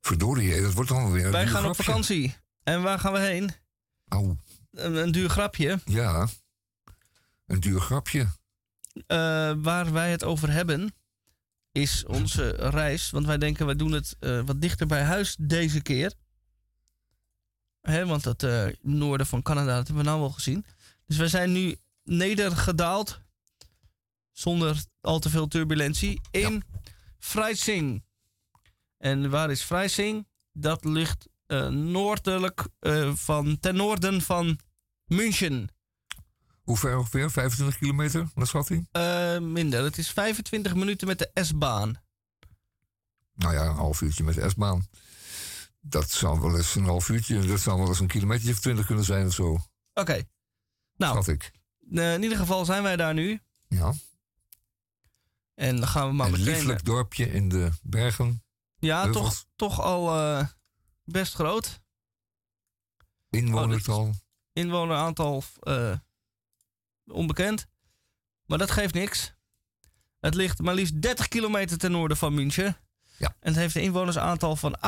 Verdorie, dat wordt allemaal weer een Wij gaan op vakantie. En waar gaan we heen? Au. Een, een duur grapje. Ja, een duur grapje. Eh, waar wij het over hebben, is onze reis. Want wij denken, wij doen het eh, wat dichter bij huis deze keer. Hè, want het eh, noorden van Canada, dat hebben we nou al gezien. Dus wij zijn nu nedergedaald, zonder al te veel turbulentie, in Freising. En waar is Freising? Dat ligt eh, noordelijk eh, van, ten noorden van München. Hoe ver ongeveer? 25 kilometer, wat schat hij? Eh, minder. Het is 25 minuten met de S-baan. Nou ja, een half uurtje met de S-baan. Dat zou wel eens een half uurtje, dat zou wel eens een kilometer of 20 kunnen zijn of zo. Oké. Nou, Schat ik. in ieder geval zijn wij daar nu. Ja. En dan gaan we maar Een meteen... lieflijk dorpje in de bergen. Ja, toch, toch al eh, best groot. Inwonertal. Inwoneraantal eh, onbekend. Maar dat geeft niks. Het ligt maar liefst 30 kilometer ten noorden van München. Ja. En het heeft een inwonersaantal van 48.872.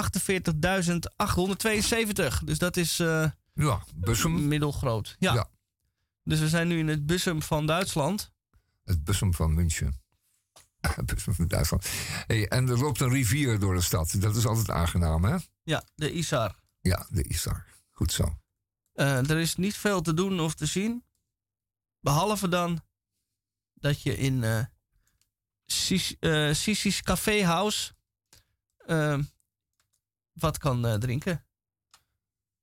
Dus dat is eh, ja, Bussum. middelgroot. Ja. Ja. Dus we zijn nu in het Bussum van Duitsland. Het Bussum van München. Duitsland. Hey, en er loopt een rivier door de stad. Dat is altijd aangenaam, hè? Ja, de Isar. Ja, de Isar. Goed zo. Eh, er is niet veel te doen of te zien. Behalve dan dat je in Sis- eh, Sisi's Café House wat kan drinken.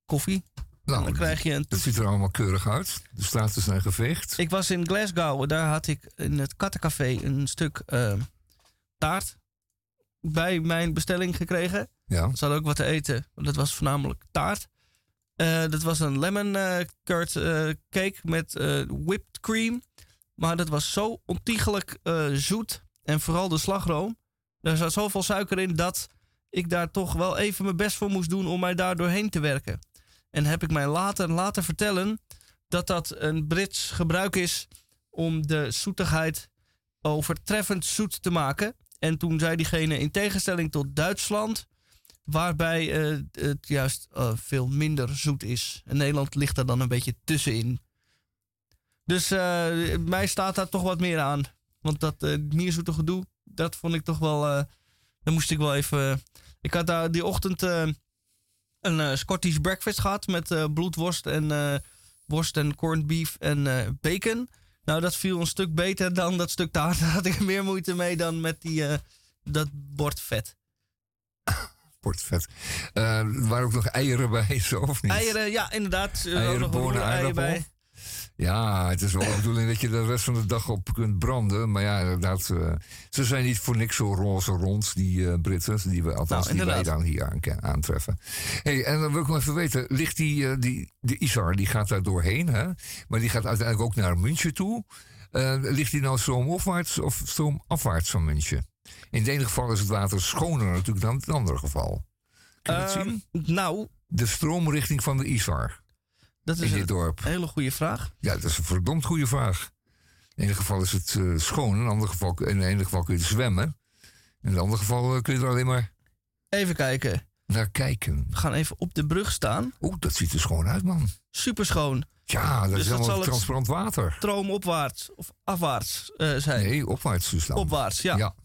Koffie. Nou, dan krijg je een Het ziet er allemaal keurig uit. De straten zijn geveegd. Ik was in Glasgow, en daar had ik in het kattencafé een stuk eh, taart bij mijn bestelling gekregen. Ja. Ze hadden ook wat te eten, want dat was voornamelijk taart. Eh, dat was een lemon eh, curd cake met whipped cream. Maar dat was zo ontiegelijk zoet. En vooral de slagroom. Er zat zoveel suiker in dat ik daar toch wel even mijn best voor moest doen om mij daar doorheen te werken. En heb ik mij later laten vertellen dat dat een Brits gebruik is om de zoetigheid overtreffend zoet te maken. En toen zei diegene in tegenstelling tot Duitsland, waarbij eh, het juist eh, veel minder zoet is. En Nederland ligt er dan een beetje tussenin. Dus eh, mij staat daar toch wat meer aan. Want dat meer zoete gedoe, dat vond ik toch wel. dan moest ik wel even. ik had daar die ochtend een eh, Scottish breakfast gehad met eh, bloedworst en eh, worst en corned beef en bacon. Nou, dat viel een stuk beter dan dat stuk taart. Daar had ik meer moeite mee dan met die, dat bord vet. Wordt vet. Er waren ook nog eieren bij, zo of niet? Eieren, ja, inderdaad. Er Eieren, bonen, aardappel. bij. Ja, het is wel de bedoeling dat je de rest van de dag op kunt branden. Maar ja, inderdaad, eh, ze zijn niet voor niks zo roze rond, die eh, Britten. Die we, althans, Nou, die wij inderdaad. dan hier aan, aantreffen. hey, en dan wil ik nog even weten, ligt die, eh, die, de Isar, die gaat daar doorheen, hè? Maar die gaat uiteindelijk ook naar München toe. Ligt die nou stroomopwaarts of stroomafwaarts van München? In het ene geval is het water schoner natuurlijk dan in het andere geval. Kun je het Ehm, zien? Nou, De stroomrichting van de Isar. Dat in is dit een dorp. hele goede vraag. Ja, dat is een verdomd goede vraag. In ieder geval is het eh, schoon. In, een ander geval, in geval kun je zwemmen. In het andere geval eh, kun je er alleen maar Even kijken. naar kijken. We gaan even op de brug staan. Oeh, dat ziet er schoon uit, man. Super schoon. Ja, dat Dus is dat helemaal transparant water. Stroomopwaarts of afwaarts eh zijn. Nee, opwaarts dus dan. Opwaarts, ja. Ja.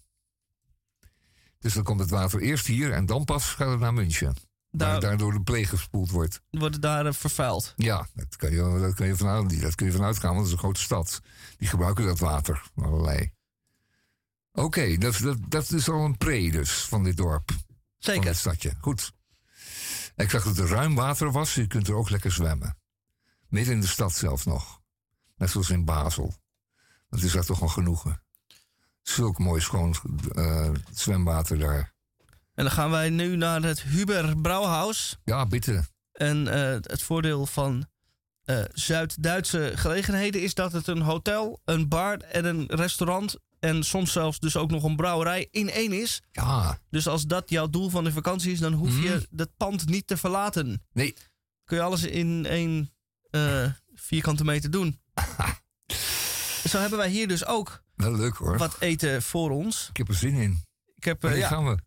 Dus dan komt het water eerst hier en dan pas gaat het naar München. Daar daardoor de pleeg gespoeld wordt. wordt daar eh, vervuild. Ja, dat kan je, dat kan je, vanuit, dat kun je vanuit gaan, want het is een grote stad. Die gebruiken dat water, allerlei. Oké, dat, dat, dat is al een pre dus van dit dorp. Van Zeker. dit stadje. Goed. Ik zag dat er ruim water was. Je kunt er ook lekker zwemmen. Midden in de stad zelfs nog. Net zoals in Basel. Dat is daar toch al genoegen. Zulk mooi schoon eh, zwemwater daar. En dan gaan wij nu naar het Huber Brouwhaus. Ja, bitte. En eh, het voordeel van eh, Zuid-Duitse gelegenheden is dat het een hotel, een bar en een restaurant en soms zelfs dus ook nog een brouwerij in één is. Ja. Dus als dat jouw doel van de vakantie is, dan hoef je Mm. dat pand niet te verlaten. Nee. Kun je alles in één eh, vierkante meter doen. Zo hebben wij hier dus ook Wel leuk hoor. wat eten voor ons. Ik heb er zin in. Ik heb Wanneer ja, gaan we?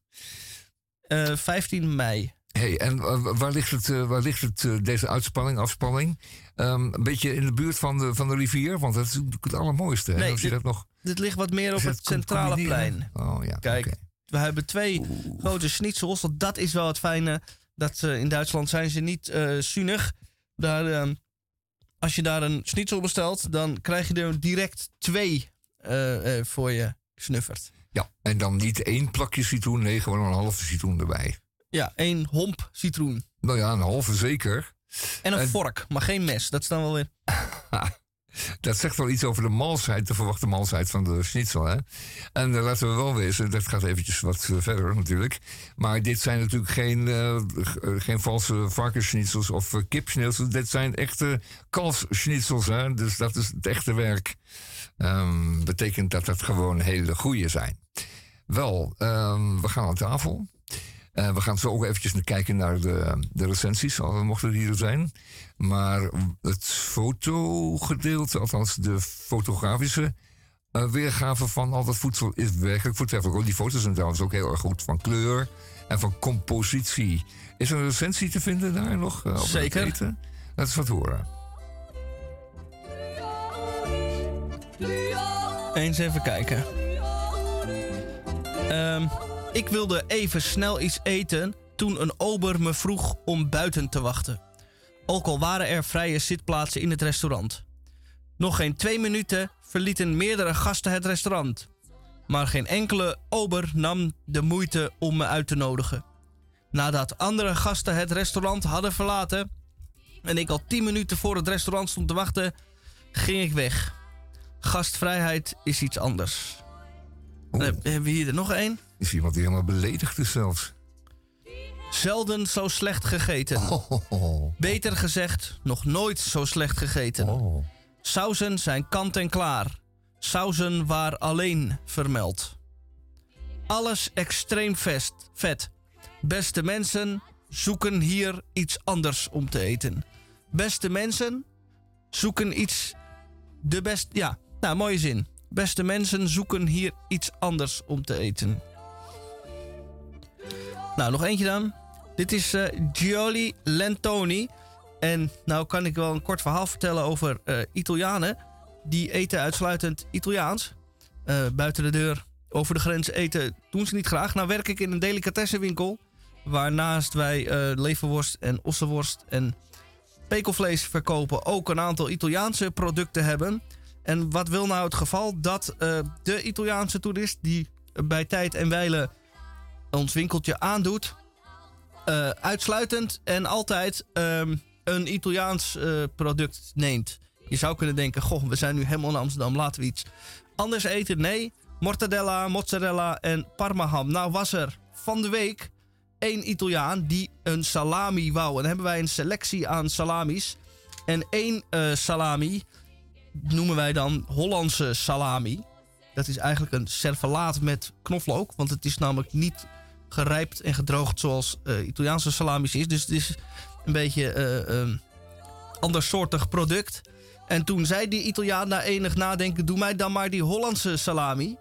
Eh, 15 mei. Hey, en eh, waar ligt het, eh, waar ligt het eh, deze uitspanning, afspanning? Ehm, een beetje in de buurt van de, van de rivier, want dat is natuurlijk het allermooiste. Nee, je dit- dat nog Dit ligt wat meer op het centrale plein. Oh ja. Kijk, we hebben twee grote schnitzels. Want dat is wel het fijne. Dat eh, in Duitsland zijn ze niet eh zuinig. Daar, ehm, als je daar een schnitzel bestelt, dan krijg je er direct twee eh, eh, voor je snuffert. Ja, en dan niet één plakje citroen, nee, gewoon een halve citroen erbij. Ja, één homp citroen. Nou ja, een halve zeker. En een En- vork, maar geen mes. Dat dan wel weer. Dat zegt wel iets over de malsheid, de verwachte malsheid van de schnitzel. Hè? En eh, laten we wel wezen, dat gaat eventjes wat eh, verder natuurlijk. Maar dit zijn natuurlijk geen, eh, geen valse varkensschnitzels of uh, kipschnitzels. Dit zijn echte kalfsschnitzels. Hè? Dus dat is het echte werk. Ehm, betekent dat dat gewoon hele goede zijn. Wel, ehm, we gaan aan tafel. Eh, we gaan zo ook eventjes kijken naar de, de recensies, al mochten die er zijn. Maar het fotogedeelte, althans de fotografische eh, weergave van al dat voedsel is werkelijk voortreffelijk. Ook die foto's zijn trouwens ook heel erg goed van kleur en van compositie. Is er een recensie te vinden daar nog? eh, over het Zeker. eten? Laat eens wat horen. Eens even kijken. Ehm, ik wilde even snel iets eten toen een ober me vroeg om buiten te wachten. Ook al waren er vrije zitplaatsen in het restaurant. Nog geen twee minuten verlieten meerdere gasten het restaurant. Maar geen enkele ober nam de moeite om me uit te nodigen. Nadat andere gasten het restaurant hadden verlaten en ik al tien minuten voor het restaurant stond te wachten, ging ik weg. Gastvrijheid is iets anders. Dan heb- hebben we hier er nog één. Is iemand die helemaal beledigd is zelfs? Zelden zo slecht gegeten. Beter gezegd, nog nooit zo slecht gegeten. Sauzen zijn kant en klaar. Sauzen waar alleen vermeld. Alles extreem vest, vet. Beste mensen zoeken hier iets anders om te eten. Beste mensen zoeken iets. De best. Ja, nou, mooie zin. Beste mensen zoeken hier iets anders om te eten. Nou, nog eentje dan. Dit is eh Gioli Lentoni. En nou kan ik wel een kort verhaal vertellen over eh, Italianen. Die eten uitsluitend Italiaans. Eh, buiten de deur, over de grens eten doen ze niet graag. Nou werk ik in een delicatessenwinkel. Waarnaast wij leverworst en ossenworst en pekelvlees verkopen. Ook een aantal Italiaanse producten hebben. En wat wil nou het geval? Dat eh, de Italiaanse toerist die bij tijd en wijle ons winkeltje aandoet. eh, uitsluitend en altijd ehm, een Italiaans eh, product neemt. Je zou kunnen denken: Goh, we zijn nu helemaal in Amsterdam, laten we iets anders eten. Nee, mortadella, mozzarella en parmaham. Nou, was er van de week één Italiaan die een salami wou. En dan hebben wij een selectie aan salamis. En één salami noemen wij dan Hollandse salami. Dat is eigenlijk een servelaat met knoflook. Want het is namelijk niet gerijpt en gedroogd zoals uh, Italiaanse salamis is. Dus het is een beetje een uh, andersoortig product. En toen zei die Italiaan na enig nadenken: Doe mij dan maar die Hollandse salami.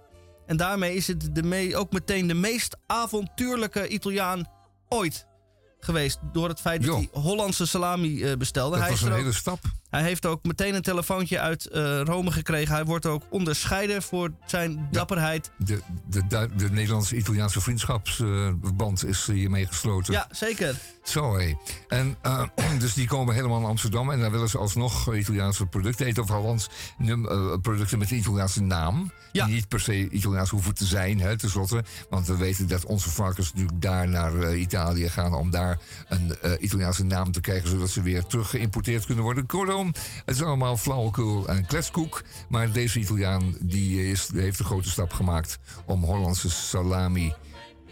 En daarmee is het de ook meteen de meest avontuurlijke Italiaan ooit geweest. Door het feit dat hij Hollandse salami uh, bestelde. Dat hij was een hele stap. Hij heeft ook meteen een telefoontje uit uh, Rome gekregen. Hij wordt ook onderscheiden voor zijn dapperheid. De, de, de, de Nederlandse-Italiaanse vriendschapsband uh, is hiermee gesloten. Ja, zeker. Zo hé. En uh, dus die komen helemaal naar Amsterdam en daar willen ze alsnog Italiaanse producten eten. Of althans uh, producten met een Italiaanse naam. Ja. Die niet per se Italiaans hoeven te zijn, hè, tenslotte. Want we weten dat onze varkens natuurlijk daar naar uh, Italië gaan om daar een Italiaanse naam te krijgen, zodat ze weer terug geïmporteerd kunnen worden. Kortom, het is allemaal flauwekul en kletskoek. Maar deze Italiaan die is, heeft de grote stap gemaakt om Hollandse salami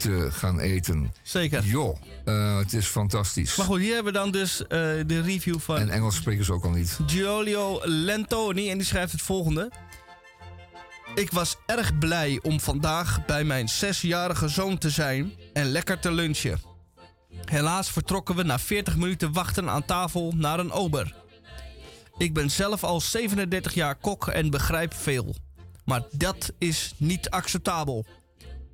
te gaan eten. Zeker. Joh, uh, het is fantastisch. Maar goed, hier hebben we dan dus uh, de review van... En Engels spreken ze ook al niet. Giulio Lentoni en die schrijft het volgende. Ik was erg blij om vandaag bij mijn zesjarige zoon te zijn en lekker te lunchen. Helaas vertrokken we na 40 minuten wachten aan tafel naar een ober. Ik ben zelf al 37 jaar kok en begrijp veel. Maar dat is niet acceptabel.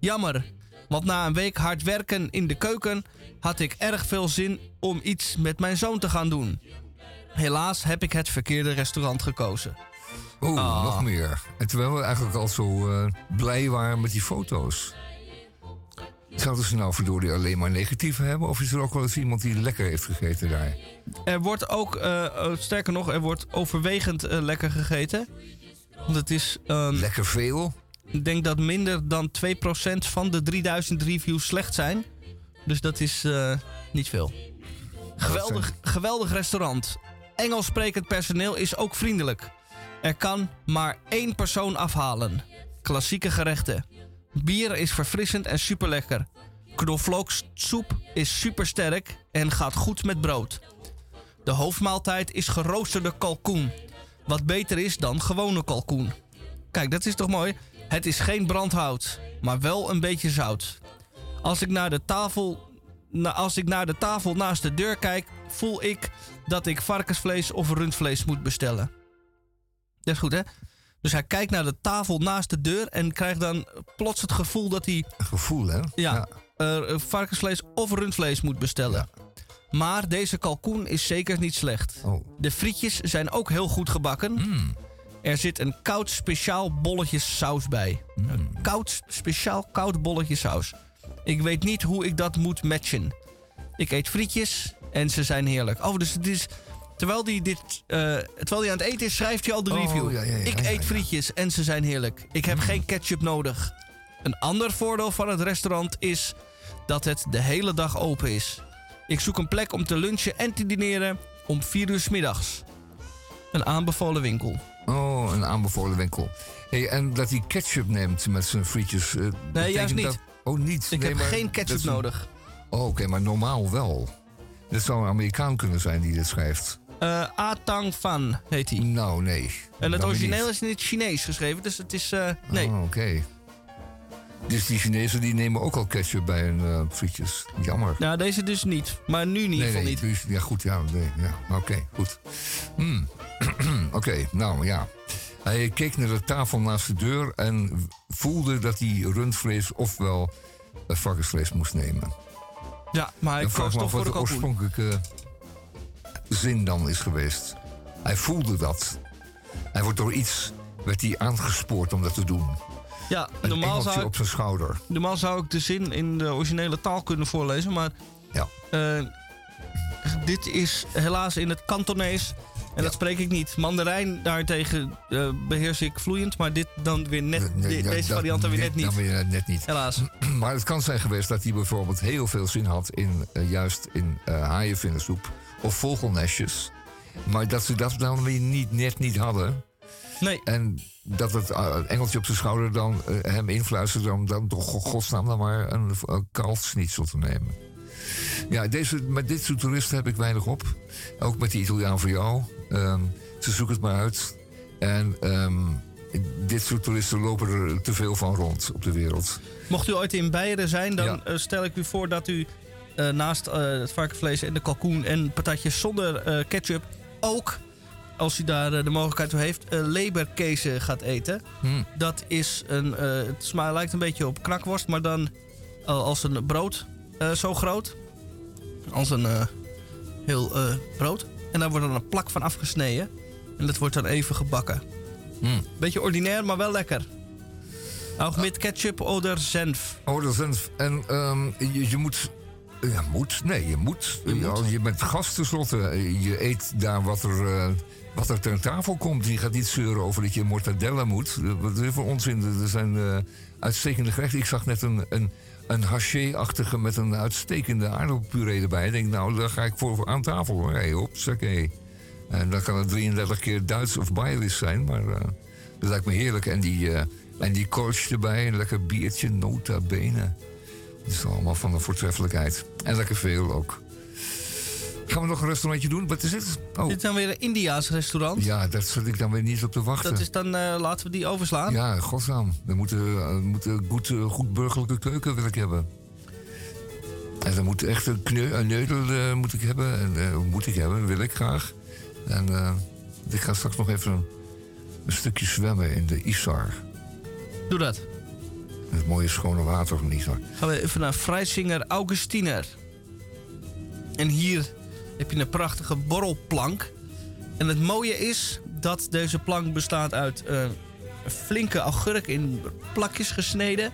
Jammer, want na een week hard werken in de keuken had ik erg veel zin om iets met mijn zoon te gaan doen. Helaas heb ik het verkeerde restaurant gekozen. Oeh, oh, nog meer. En terwijl we eigenlijk al zo uh, blij waren met die foto's. Zouden ze nou verdorie alleen maar negatieve hebben? Of is er ook wel eens iemand die lekker heeft gegeten daar? Er wordt ook, uh, sterker nog, er wordt overwegend uh, lekker gegeten. Want het is... Um, lekker veel? Ik denk dat minder dan 2% van de 3000 reviews slecht zijn. Dus dat is uh, niet veel. Geweldig, geweldig restaurant. Engels sprekend personeel is ook vriendelijk. Er kan maar één persoon afhalen. Klassieke gerechten. Bier is verfrissend en super lekker. Knoflooksoep is super sterk en gaat goed met brood. De hoofdmaaltijd is geroosterde kalkoen. Wat beter is dan gewone kalkoen. Kijk, dat is toch mooi? Het is geen brandhout, maar wel een beetje zout. Als ik naar de tafel, als ik naar de tafel naast de deur kijk, voel ik dat ik varkensvlees of rundvlees moet bestellen. Dat is goed, hè? Dus hij kijkt naar de tafel naast de deur en krijgt dan plots het gevoel dat hij. Gevoel, hè? Ja. ja. Uh, varkensvlees of rundvlees moet bestellen. Ja. Maar deze kalkoen is zeker niet slecht. Oh. De frietjes zijn ook heel goed gebakken. Mm. Er zit een koud speciaal bolletje saus bij. Mm. Een koud speciaal koud bolletje saus. Ik weet niet hoe ik dat moet matchen. Ik eet frietjes en ze zijn heerlijk. Oh, dus het is. Terwijl hij dit, uh, terwijl hij aan het eten is, schrijft hij al de review. Oh, ja, ja, ja, ik eet frietjes en ze zijn heerlijk. Ik heb mm. geen ketchup nodig. Een ander voordeel van het restaurant is dat het de hele dag open is. Ik zoek een plek om te lunchen en te dineren om 4 uur s middags. Een aanbevolen winkel. Oh, een aanbevolen winkel. Hey, en dat hij ketchup neemt met zijn frietjes. Uh, nee, juist niet. Dat... Oh, niet. Ik nee, heb maar geen ketchup nodig. Oh, oké, okay, maar normaal wel. Dit zou een Amerikaan kunnen zijn die dit schrijft. Uh, Atang Fan heet hij. Nou, nee. En het origineel is in het Chinees geschreven, dus het is. Uh, nee. Oh, oké. Okay. Dus die Chinezen die nemen ook al ketchup bij hun uh, frietjes. Jammer. Nou, deze dus niet. Maar nu in ieder geval nee, niet. Dus, ja, goed. Ja, nee, ja. oké, okay, goed. Hmm. oké, okay, nou ja. Hij keek naar de tafel naast de deur en voelde dat hij rundvlees ofwel varkensvlees moest nemen. Ja, maar hij koos toch voor de de oorspronkelijke zin dan is geweest. Hij voelde dat. Hij wordt door iets werd hij aangespoord om dat te doen. Ja, een normaal zou, ik, op zijn schouder. normaal zou ik de zin in de originele taal kunnen voorlezen, maar ja. Uh, dit is helaas in het Kantonees en ja. dat spreek ik niet. Mandarijn daartegen uh, beheers ik vloeiend, maar dit dan weer net, de, deze variant dan weer net niet. Dan weer net niet. Helaas. Maar het kan zijn geweest dat hij bijvoorbeeld heel veel zin had in uh, juist in uh, haaienvinnensoep of vogelnestjes. Maar dat ze dat dan weer niet, net niet hadden. Nee. En dat het engeltje op zijn schouder dan uh, hem influisterde om dan toch godsnaam dan maar een, een te nemen. Ja, deze, met dit soort toeristen heb ik weinig op. Ook met die Italiaan voor jou. Um, ze zoeken het maar uit. En um, dit soort toeristen lopen er te veel van rond op de wereld. Mocht u ooit in Beieren zijn, dan eh, stel ik u voor dat u eh, naast eh, het varkenvlees en de kalkoen en patatjes zonder ketchup ook, als u daar de mogelijkheid toe heeft, leberkezen gaat eten. Hmm. Dat is een, het smaakt lijkt een beetje op knakworst, maar dan als een brood zo groot. Als een heel brood. En daar wordt dan een plak van afgesneden. En dat wordt dan even gebakken. Mm. Beetje ordinair, maar wel lekker. Ook met ketchup oder senf. Oder senf. En ehm, je, je, moet... Ja, moet? Nee, je moet. Je, moet. je bent gast tenslotte. Je eet daar wat er, uh, wat er ter tafel komt. Je gaat niet zeuren over dat je mortadella moet. Wat is voor onzin? Er zijn uh, uitstekende gerechten. Ik zag net een, een, een haché-achtige met een uitstekende aardappelpuree erbij. Ik denk, nou, daar ga ik voor aan tafel. Hey, op, oké. En dan kan het 33 keer Duits of Bayerisch zijn, maar uh, dat lijkt me heerlijk. En die, uh, en die coach erbij, een lekker biertje, nota bene. Dat is allemaal van de voortreffelijkheid. En lekker veel ook. Gaan we nog een restaurantje doen? Wat is het? Oh. Dit is dan weer een Indiaas restaurant. Ja, daar zit ik dan weer niet op te wachten. Dat is dan, uh, laten we die overslaan. Ja, godsnaam. We moeten, uh, moeten goed, uh, goed burgerlijke keuken wil ik hebben. En dan moet echt een, kneu, een neudel moet ik hebben. En, moet ik hebben, wil ik graag. En ik ga straks nog even een, een, stukje zwemmen in de Isar. Doe dat. Het mooie schone water van Isar. Gaan we even naar Freisinger Augustiner. En hier heb je een prachtige borrelplank. En het mooie is dat deze plank bestaat uit een flinke augurk in plakjes gesneden.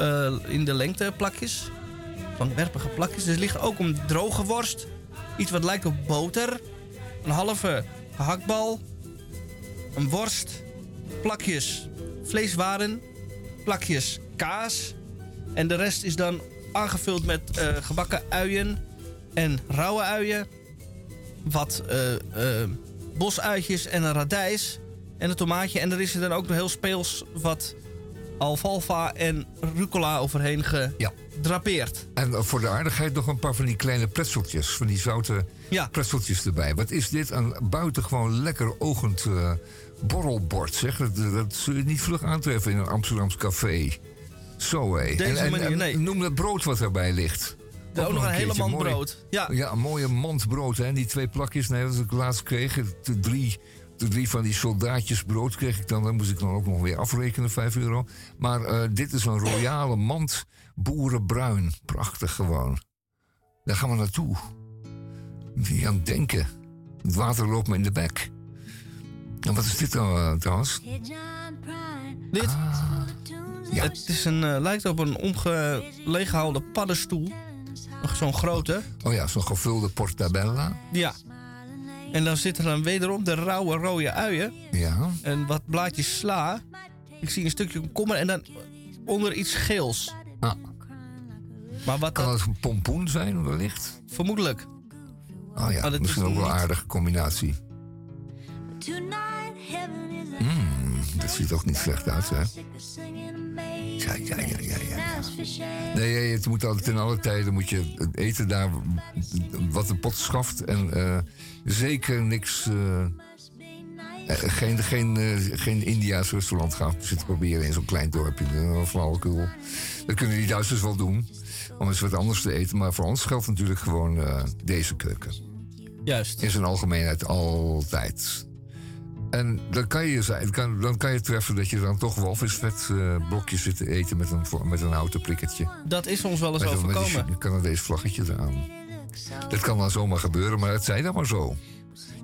Uh, in de lengte plakjes. Van werpige plakjes. Dus er ligt ook een droge worst. Iets wat lijkt op boter een halve hakbal, een worst, plakjes vleeswaren, plakjes kaas. En de rest is dan aangevuld met uh, gebakken uien en rauwe uien. Wat uh, uh, bosuitjes en een radijs. En een tomaatje. En er is er dan ook nog heel speels wat alfalfa en rucola overheen gedrapeerd. Ja. En voor de aardigheid nog een paar van die kleine pretseltjes. Van die zoute ja. pretseltjes erbij. Wat is dit? Een buitengewoon lekker ogend uh, borrelbord. Zeg. Dat, dat zul je niet vlug aantreffen in een Amsterdams café. Zo hé. En, nee. Noem het brood wat erbij ligt. Ook, ook nog een, een hele mand brood. Ja. ja, een mooie mand brood. Hè. Die twee plakjes, nee, dat ik laatst kreeg. De drie de drie van die soldaatjes brood kreeg ik dan. Dan moest ik dan ook nog weer afrekenen, 5 euro. Maar uh, dit is een royale mand boerenbruin. Prachtig gewoon. Daar gaan we naartoe. Die aan het denken. Het water loopt me in de bek. En wat is dit dan uh, trouwens? Dit? Ah, ja. Het is een, uh, lijkt op een omgeleeggehouden paddenstoel. Zo'n grote. Oh ja, zo'n gevulde portabella. Ja. En dan zitten er dan wederom de rauwe rode uien. Ja. En wat blaadjes sla. Ik zie een stukje komkommer en dan onder iets geels. Ah. Maar wat kan dat... het een pompoen zijn, wellicht? Vermoedelijk. Oh ja, dat misschien ook wel een aardige combinatie. Mm, dat ziet ook niet slecht uit, hè? Ja, ja, ja, ja, ja. Nee, het moet altijd in alle tijden moet je eten daar wat de pot schaft. En uh, zeker niks. Uh, geen, geen, uh, geen India's restaurant gaan zitten proberen in zo'n klein dorpje. Flauwekul. Dat kunnen die Duitsers wel doen. Om eens wat anders te eten. Maar voor ons geldt natuurlijk gewoon deze keuken. Juist. In zijn algemeenheid altijd. En dan kan je, zijn, dan kan je treffen dat je dan toch walvisvet uh, blokjes zit te eten met een, met een houten prikkertje. Dat is ons wel eens met overkomen. Met een Canadees vlaggetje eraan. Dat kan dan zomaar gebeuren, maar het zij dan maar zo.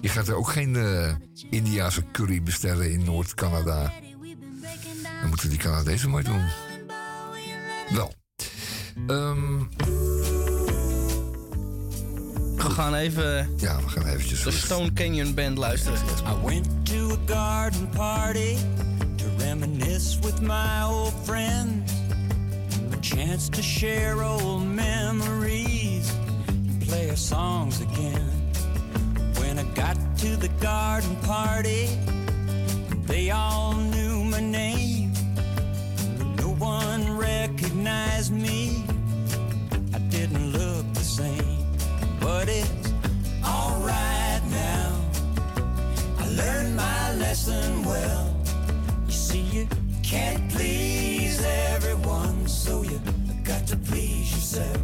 Je gaat er ook geen uh, Indiase curry bestellen in Noord-Canada. Dan moeten die Canadezen maar doen. Wel. Um, we gaan even. Ja, we gaan eventjes. De Stone Canyon Band luisteren. I went to a garden party to reminisce with my old friends. A chance to share old memories and play our songs again. When I got to the garden party, they all knew my name. No one recognized me. listen well. You see, you can't please everyone, so you got to please yourself.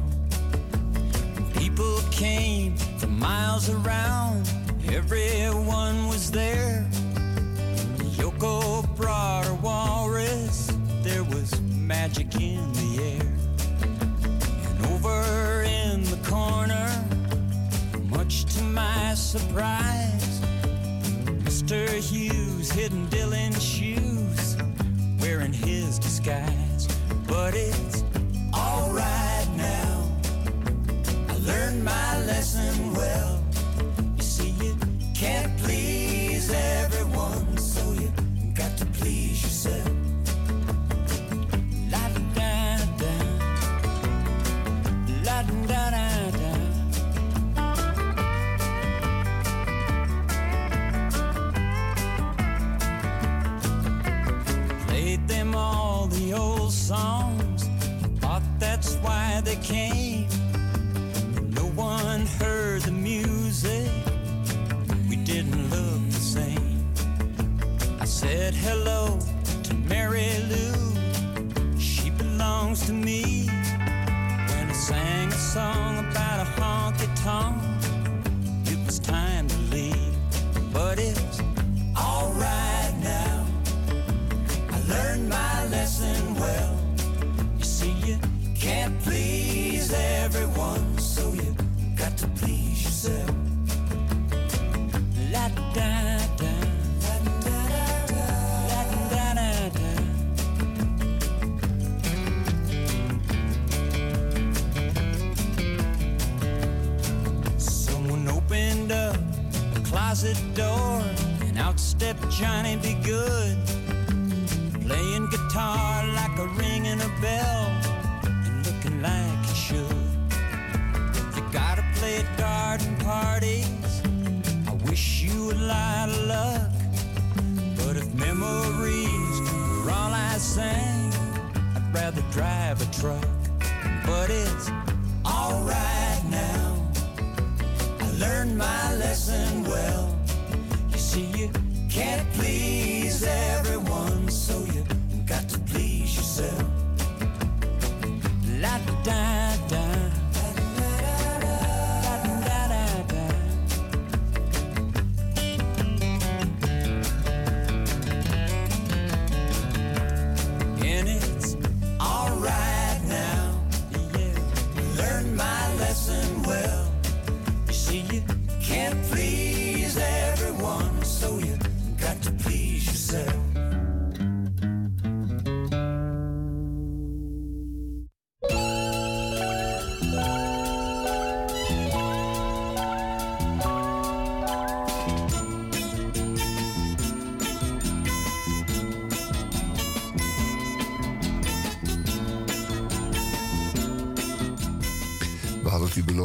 People came from miles around, everyone was there. Yoko brought a walrus, there was magic in the air. And over in the corner, much to my surprise, Mr. Hughes hidden Dylan's shoes, wearing his disguise. But it's alright now. I learned my lesson well. Songs. Thought that's why they came. No one heard the music. We didn't look the same. I said hello to Mary Lou. She belongs to me. When I sang a song about a honky tonk, Johnny Be Good playing guitar like a ring and a bell and looking like you should. You gotta play at garden parties. I wish you a lot of luck. But if memories were all I sang, I'd rather drive a truck. But it's alright now. I learned my lesson well. You see, you can't please everyone, so you got to please yourself. La da da.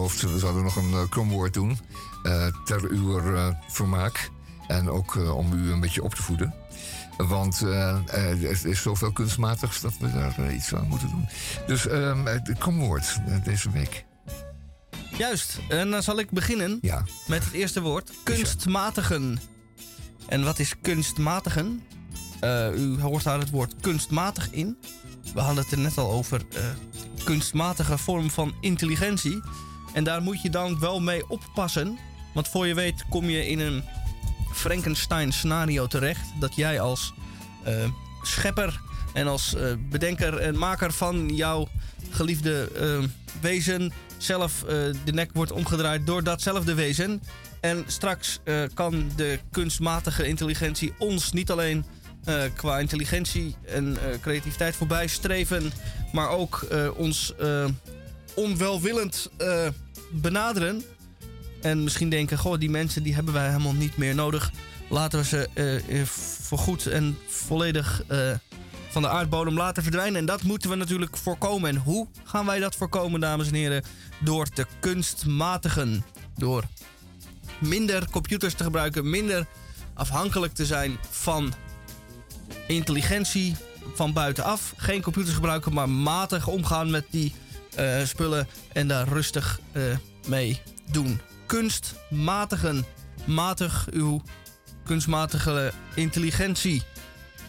Beloofd, we zouden nog een uh, kromwoord doen. eh, ter uw eh, vermaak. En ook eh, om u een beetje op te voeden. Want eh, eh, er is zoveel kunstmatigs dat we daar eh, iets aan moeten doen. Dus ehm, het kromwoord eh, deze week. Juist, en dan zal ik beginnen Ja. met het eerste woord: kunstmatigen. En wat is kunstmatigen? Eh, u hoort daar het woord kunstmatig in. We hadden het er net al over eh, kunstmatige vorm van intelligentie. En daar moet je dan wel mee oppassen. Want voor je weet kom je in een Frankenstein scenario terecht. Dat jij als eh, schepper en als eh, bedenker en maker van jouw geliefde eh, wezen zelf de nek wordt omgedraaid door datzelfde wezen. En straks kan de kunstmatige intelligentie ons niet alleen qua intelligentie en creativiteit voorbij streven, maar ook ons onwelwillend benaderen. En misschien denken, goh, die mensen die hebben wij helemaal niet meer nodig. Laten we ze eh, eh, voorgoed en volledig eh, van de aardbodem laten verdwijnen. En dat moeten we natuurlijk voorkomen. En hoe gaan wij dat voorkomen, dames en heren? Door te kunstmatigen. Door minder computers te gebruiken, minder afhankelijk te zijn van intelligentie van buitenaf. Geen computers gebruiken, maar matig omgaan met die eh, spullen en daar rustig eh, mee doen. Kunstmatigen. Matig uw kunstmatige intelligentie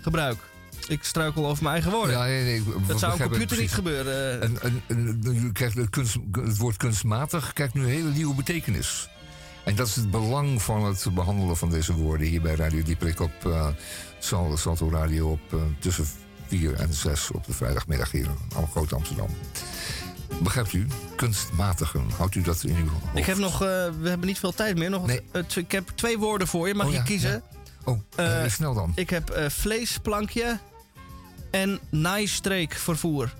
gebruik. Ik struikel over mijn eigen woorden. Ja, nee, nee, ik dat zou een computer niet gebeuren. En, en, krijgt het, kunst, het woord kunstmatig krijgt nu een hele nieuwe betekenis. En dat is het belang van het behandelen van deze woorden hier bij Radio Dieprik op uh, Salto Radio op uh, tussen 4 en 6 op de vrijdagmiddag hier in Groot Amsterdam. Begrijpt u? Kunstmatigen. Houdt u dat in uw hoofd? Ik heb nog, uh, we hebben niet veel tijd meer. Nog, Nee. uh, t- ik heb twee woorden voor je. Mag Oh, je ja, kiezen? ja. Oh, eh, Eh, snel dan. Ik heb eh, vleesplankje en naaistreekvervoer.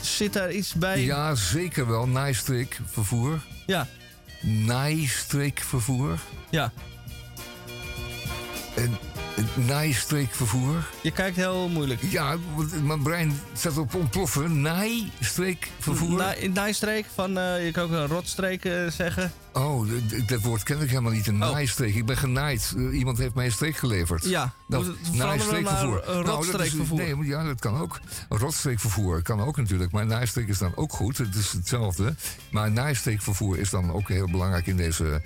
Zit daar iets bij? Ja, zeker wel. Naaistreekvervoer. Ja. Naaistreekvervoer. Ja. En naaistreekvervoer. Je kijkt heel moeilijk. Ja, mijn brein staat op ontploffen. Naaistreekvervoer. Na, naaistreek van, eh, je kan ook een rotstreek eh, zeggen. Oh, dat woord ken ik helemaal niet. Een naaistreek. Ik ben genaaid. Eh, iemand heeft mij een streek geleverd. Ja, we naaistreekvervoer. eh, Nou, rotstreekvervoer. nee, maar ja, dat kan ook. Een rotstreekvervoer kan ook natuurlijk. Maar naaistreek is dan ook goed. Het is hetzelfde. Maar naaistreekvervoer is dan ook heel belangrijk in deze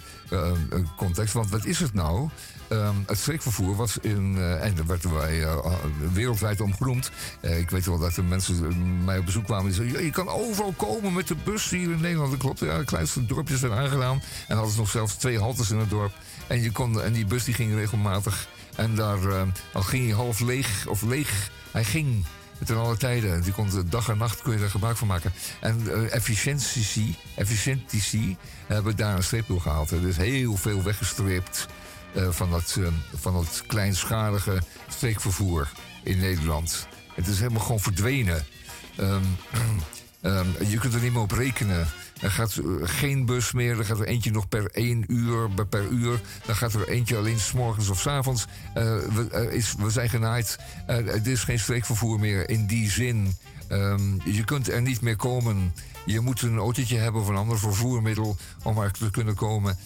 context. Want wat is het nou? Ehm, het streekvervoer was in, eh, en daar werden wij eh, wereldwijd om genoemd. Eh, ik weet wel dat er mensen mij op bezoek kwamen die zeiden: "Ja, Je kan overal komen met de bus hier in Nederland. Dat klopt, ja, de kleinste dorpjes zijn aangedaan. En hadden ze nog zelfs twee haltes in het dorp. En, je kon, en die bus die ging regelmatig. En daar al ging hij half leeg of leeg. Hij ging ten alle tijden. Die kon dag en nacht kun je daar gebruik van maken. En eh, efficiëntici, efficiëntici hebben daar een streep door gehaald. Er is heel veel weggestreept van, dat, eh, van dat kleinschalige streekvervoer in Nederland. Het is helemaal gewoon verdwenen. Ehm, ehm, je kunt er niet meer op rekenen. Er gaat eh, geen bus meer. Er gaat er eentje nog per één uur, per- uur. Dan gaat er eentje alleen s morgens of s avonds. Eh, we, we zijn genaaid. Eh, er is geen streekvervoer meer in die zin. Ehm, je kunt er niet meer komen. Je moet een autootje hebben of een ander vervoermiddel om er te kunnen komen.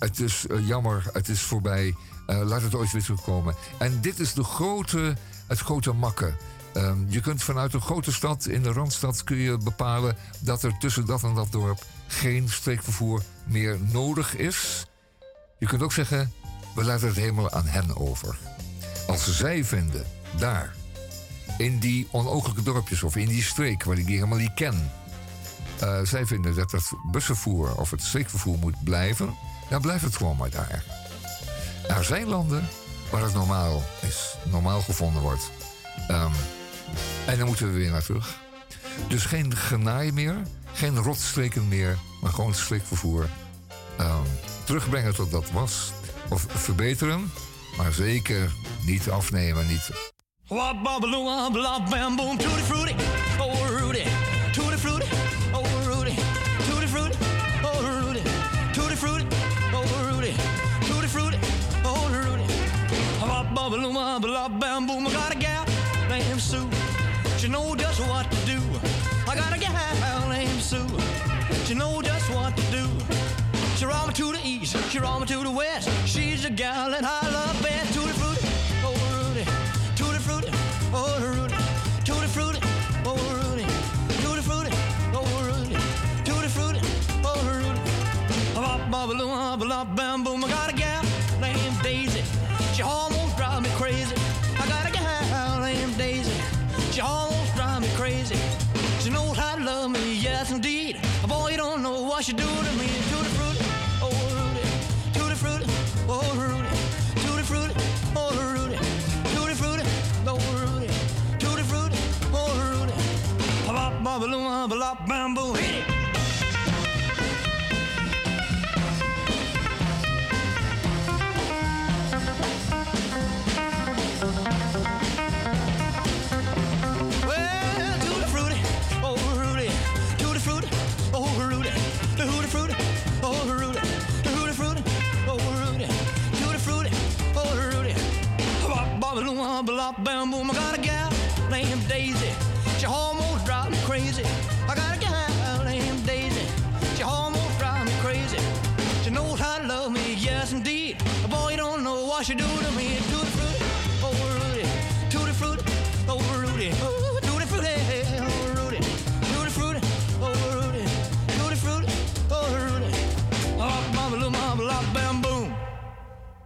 Het is eh, jammer, het is voorbij. Eh, laat het ooit weer terugkomen. En dit is de grote, het grote makken. Ehm, je kunt vanuit een grote stad, in de Randstad, kun je bepalen dat er tussen dat en dat dorp geen streekvervoer meer nodig is. Je kunt ook zeggen, we laten het helemaal aan hen over. Als zij vinden, daar, in die onogelijke dorpjes of in die streek waar ik die helemaal niet ken, eh, zij vinden dat het busvervoer of het streekvervoer moet blijven, dan blijft het gewoon maar daar. Er zijn landen waar het normaal is, normaal gevonden wordt. Ehm, en dan moeten we weer naar terug. Dus geen genaai meer, geen rotstreken meer, maar gewoon streekvervoer. Ehm, terugbrengen tot dat was. Of verbeteren, maar zeker niet afnemen, niet wop bobbaloo wop lop bam boom I got a gal named Sue she know just what to do I got a gal named Sue she know just what to do she roll me to the east she roll me to the west she's the gal that I love best tutti frutti oh Rudy Tutti frutti, oh Rudy. Tutti frutti, oh Rudy. Tutti frutti, oh Rudy. Tutti frutti, oh Rudy. Bop, bop, bop, lop, bam, boom. What she do to me. Tutti frutti, oh Rudy. Tutti frutti, oh Rudy. Tutti frutti, oh Rudy. Tutti frutti, oh Rudy. Tutti frutti, oh Rudy. Loo, bop, lop, bam, boom. Hit it. Boom. I got a gal named Daisy. She almost drives me crazy. I got a gal named Daisy. She almost drives me crazy. She knows how to love me, yes indeed. Boy, you don't know what she do to me. Tutti frutti, oh Rudy, tutti frutti, oh Rudy. Oh,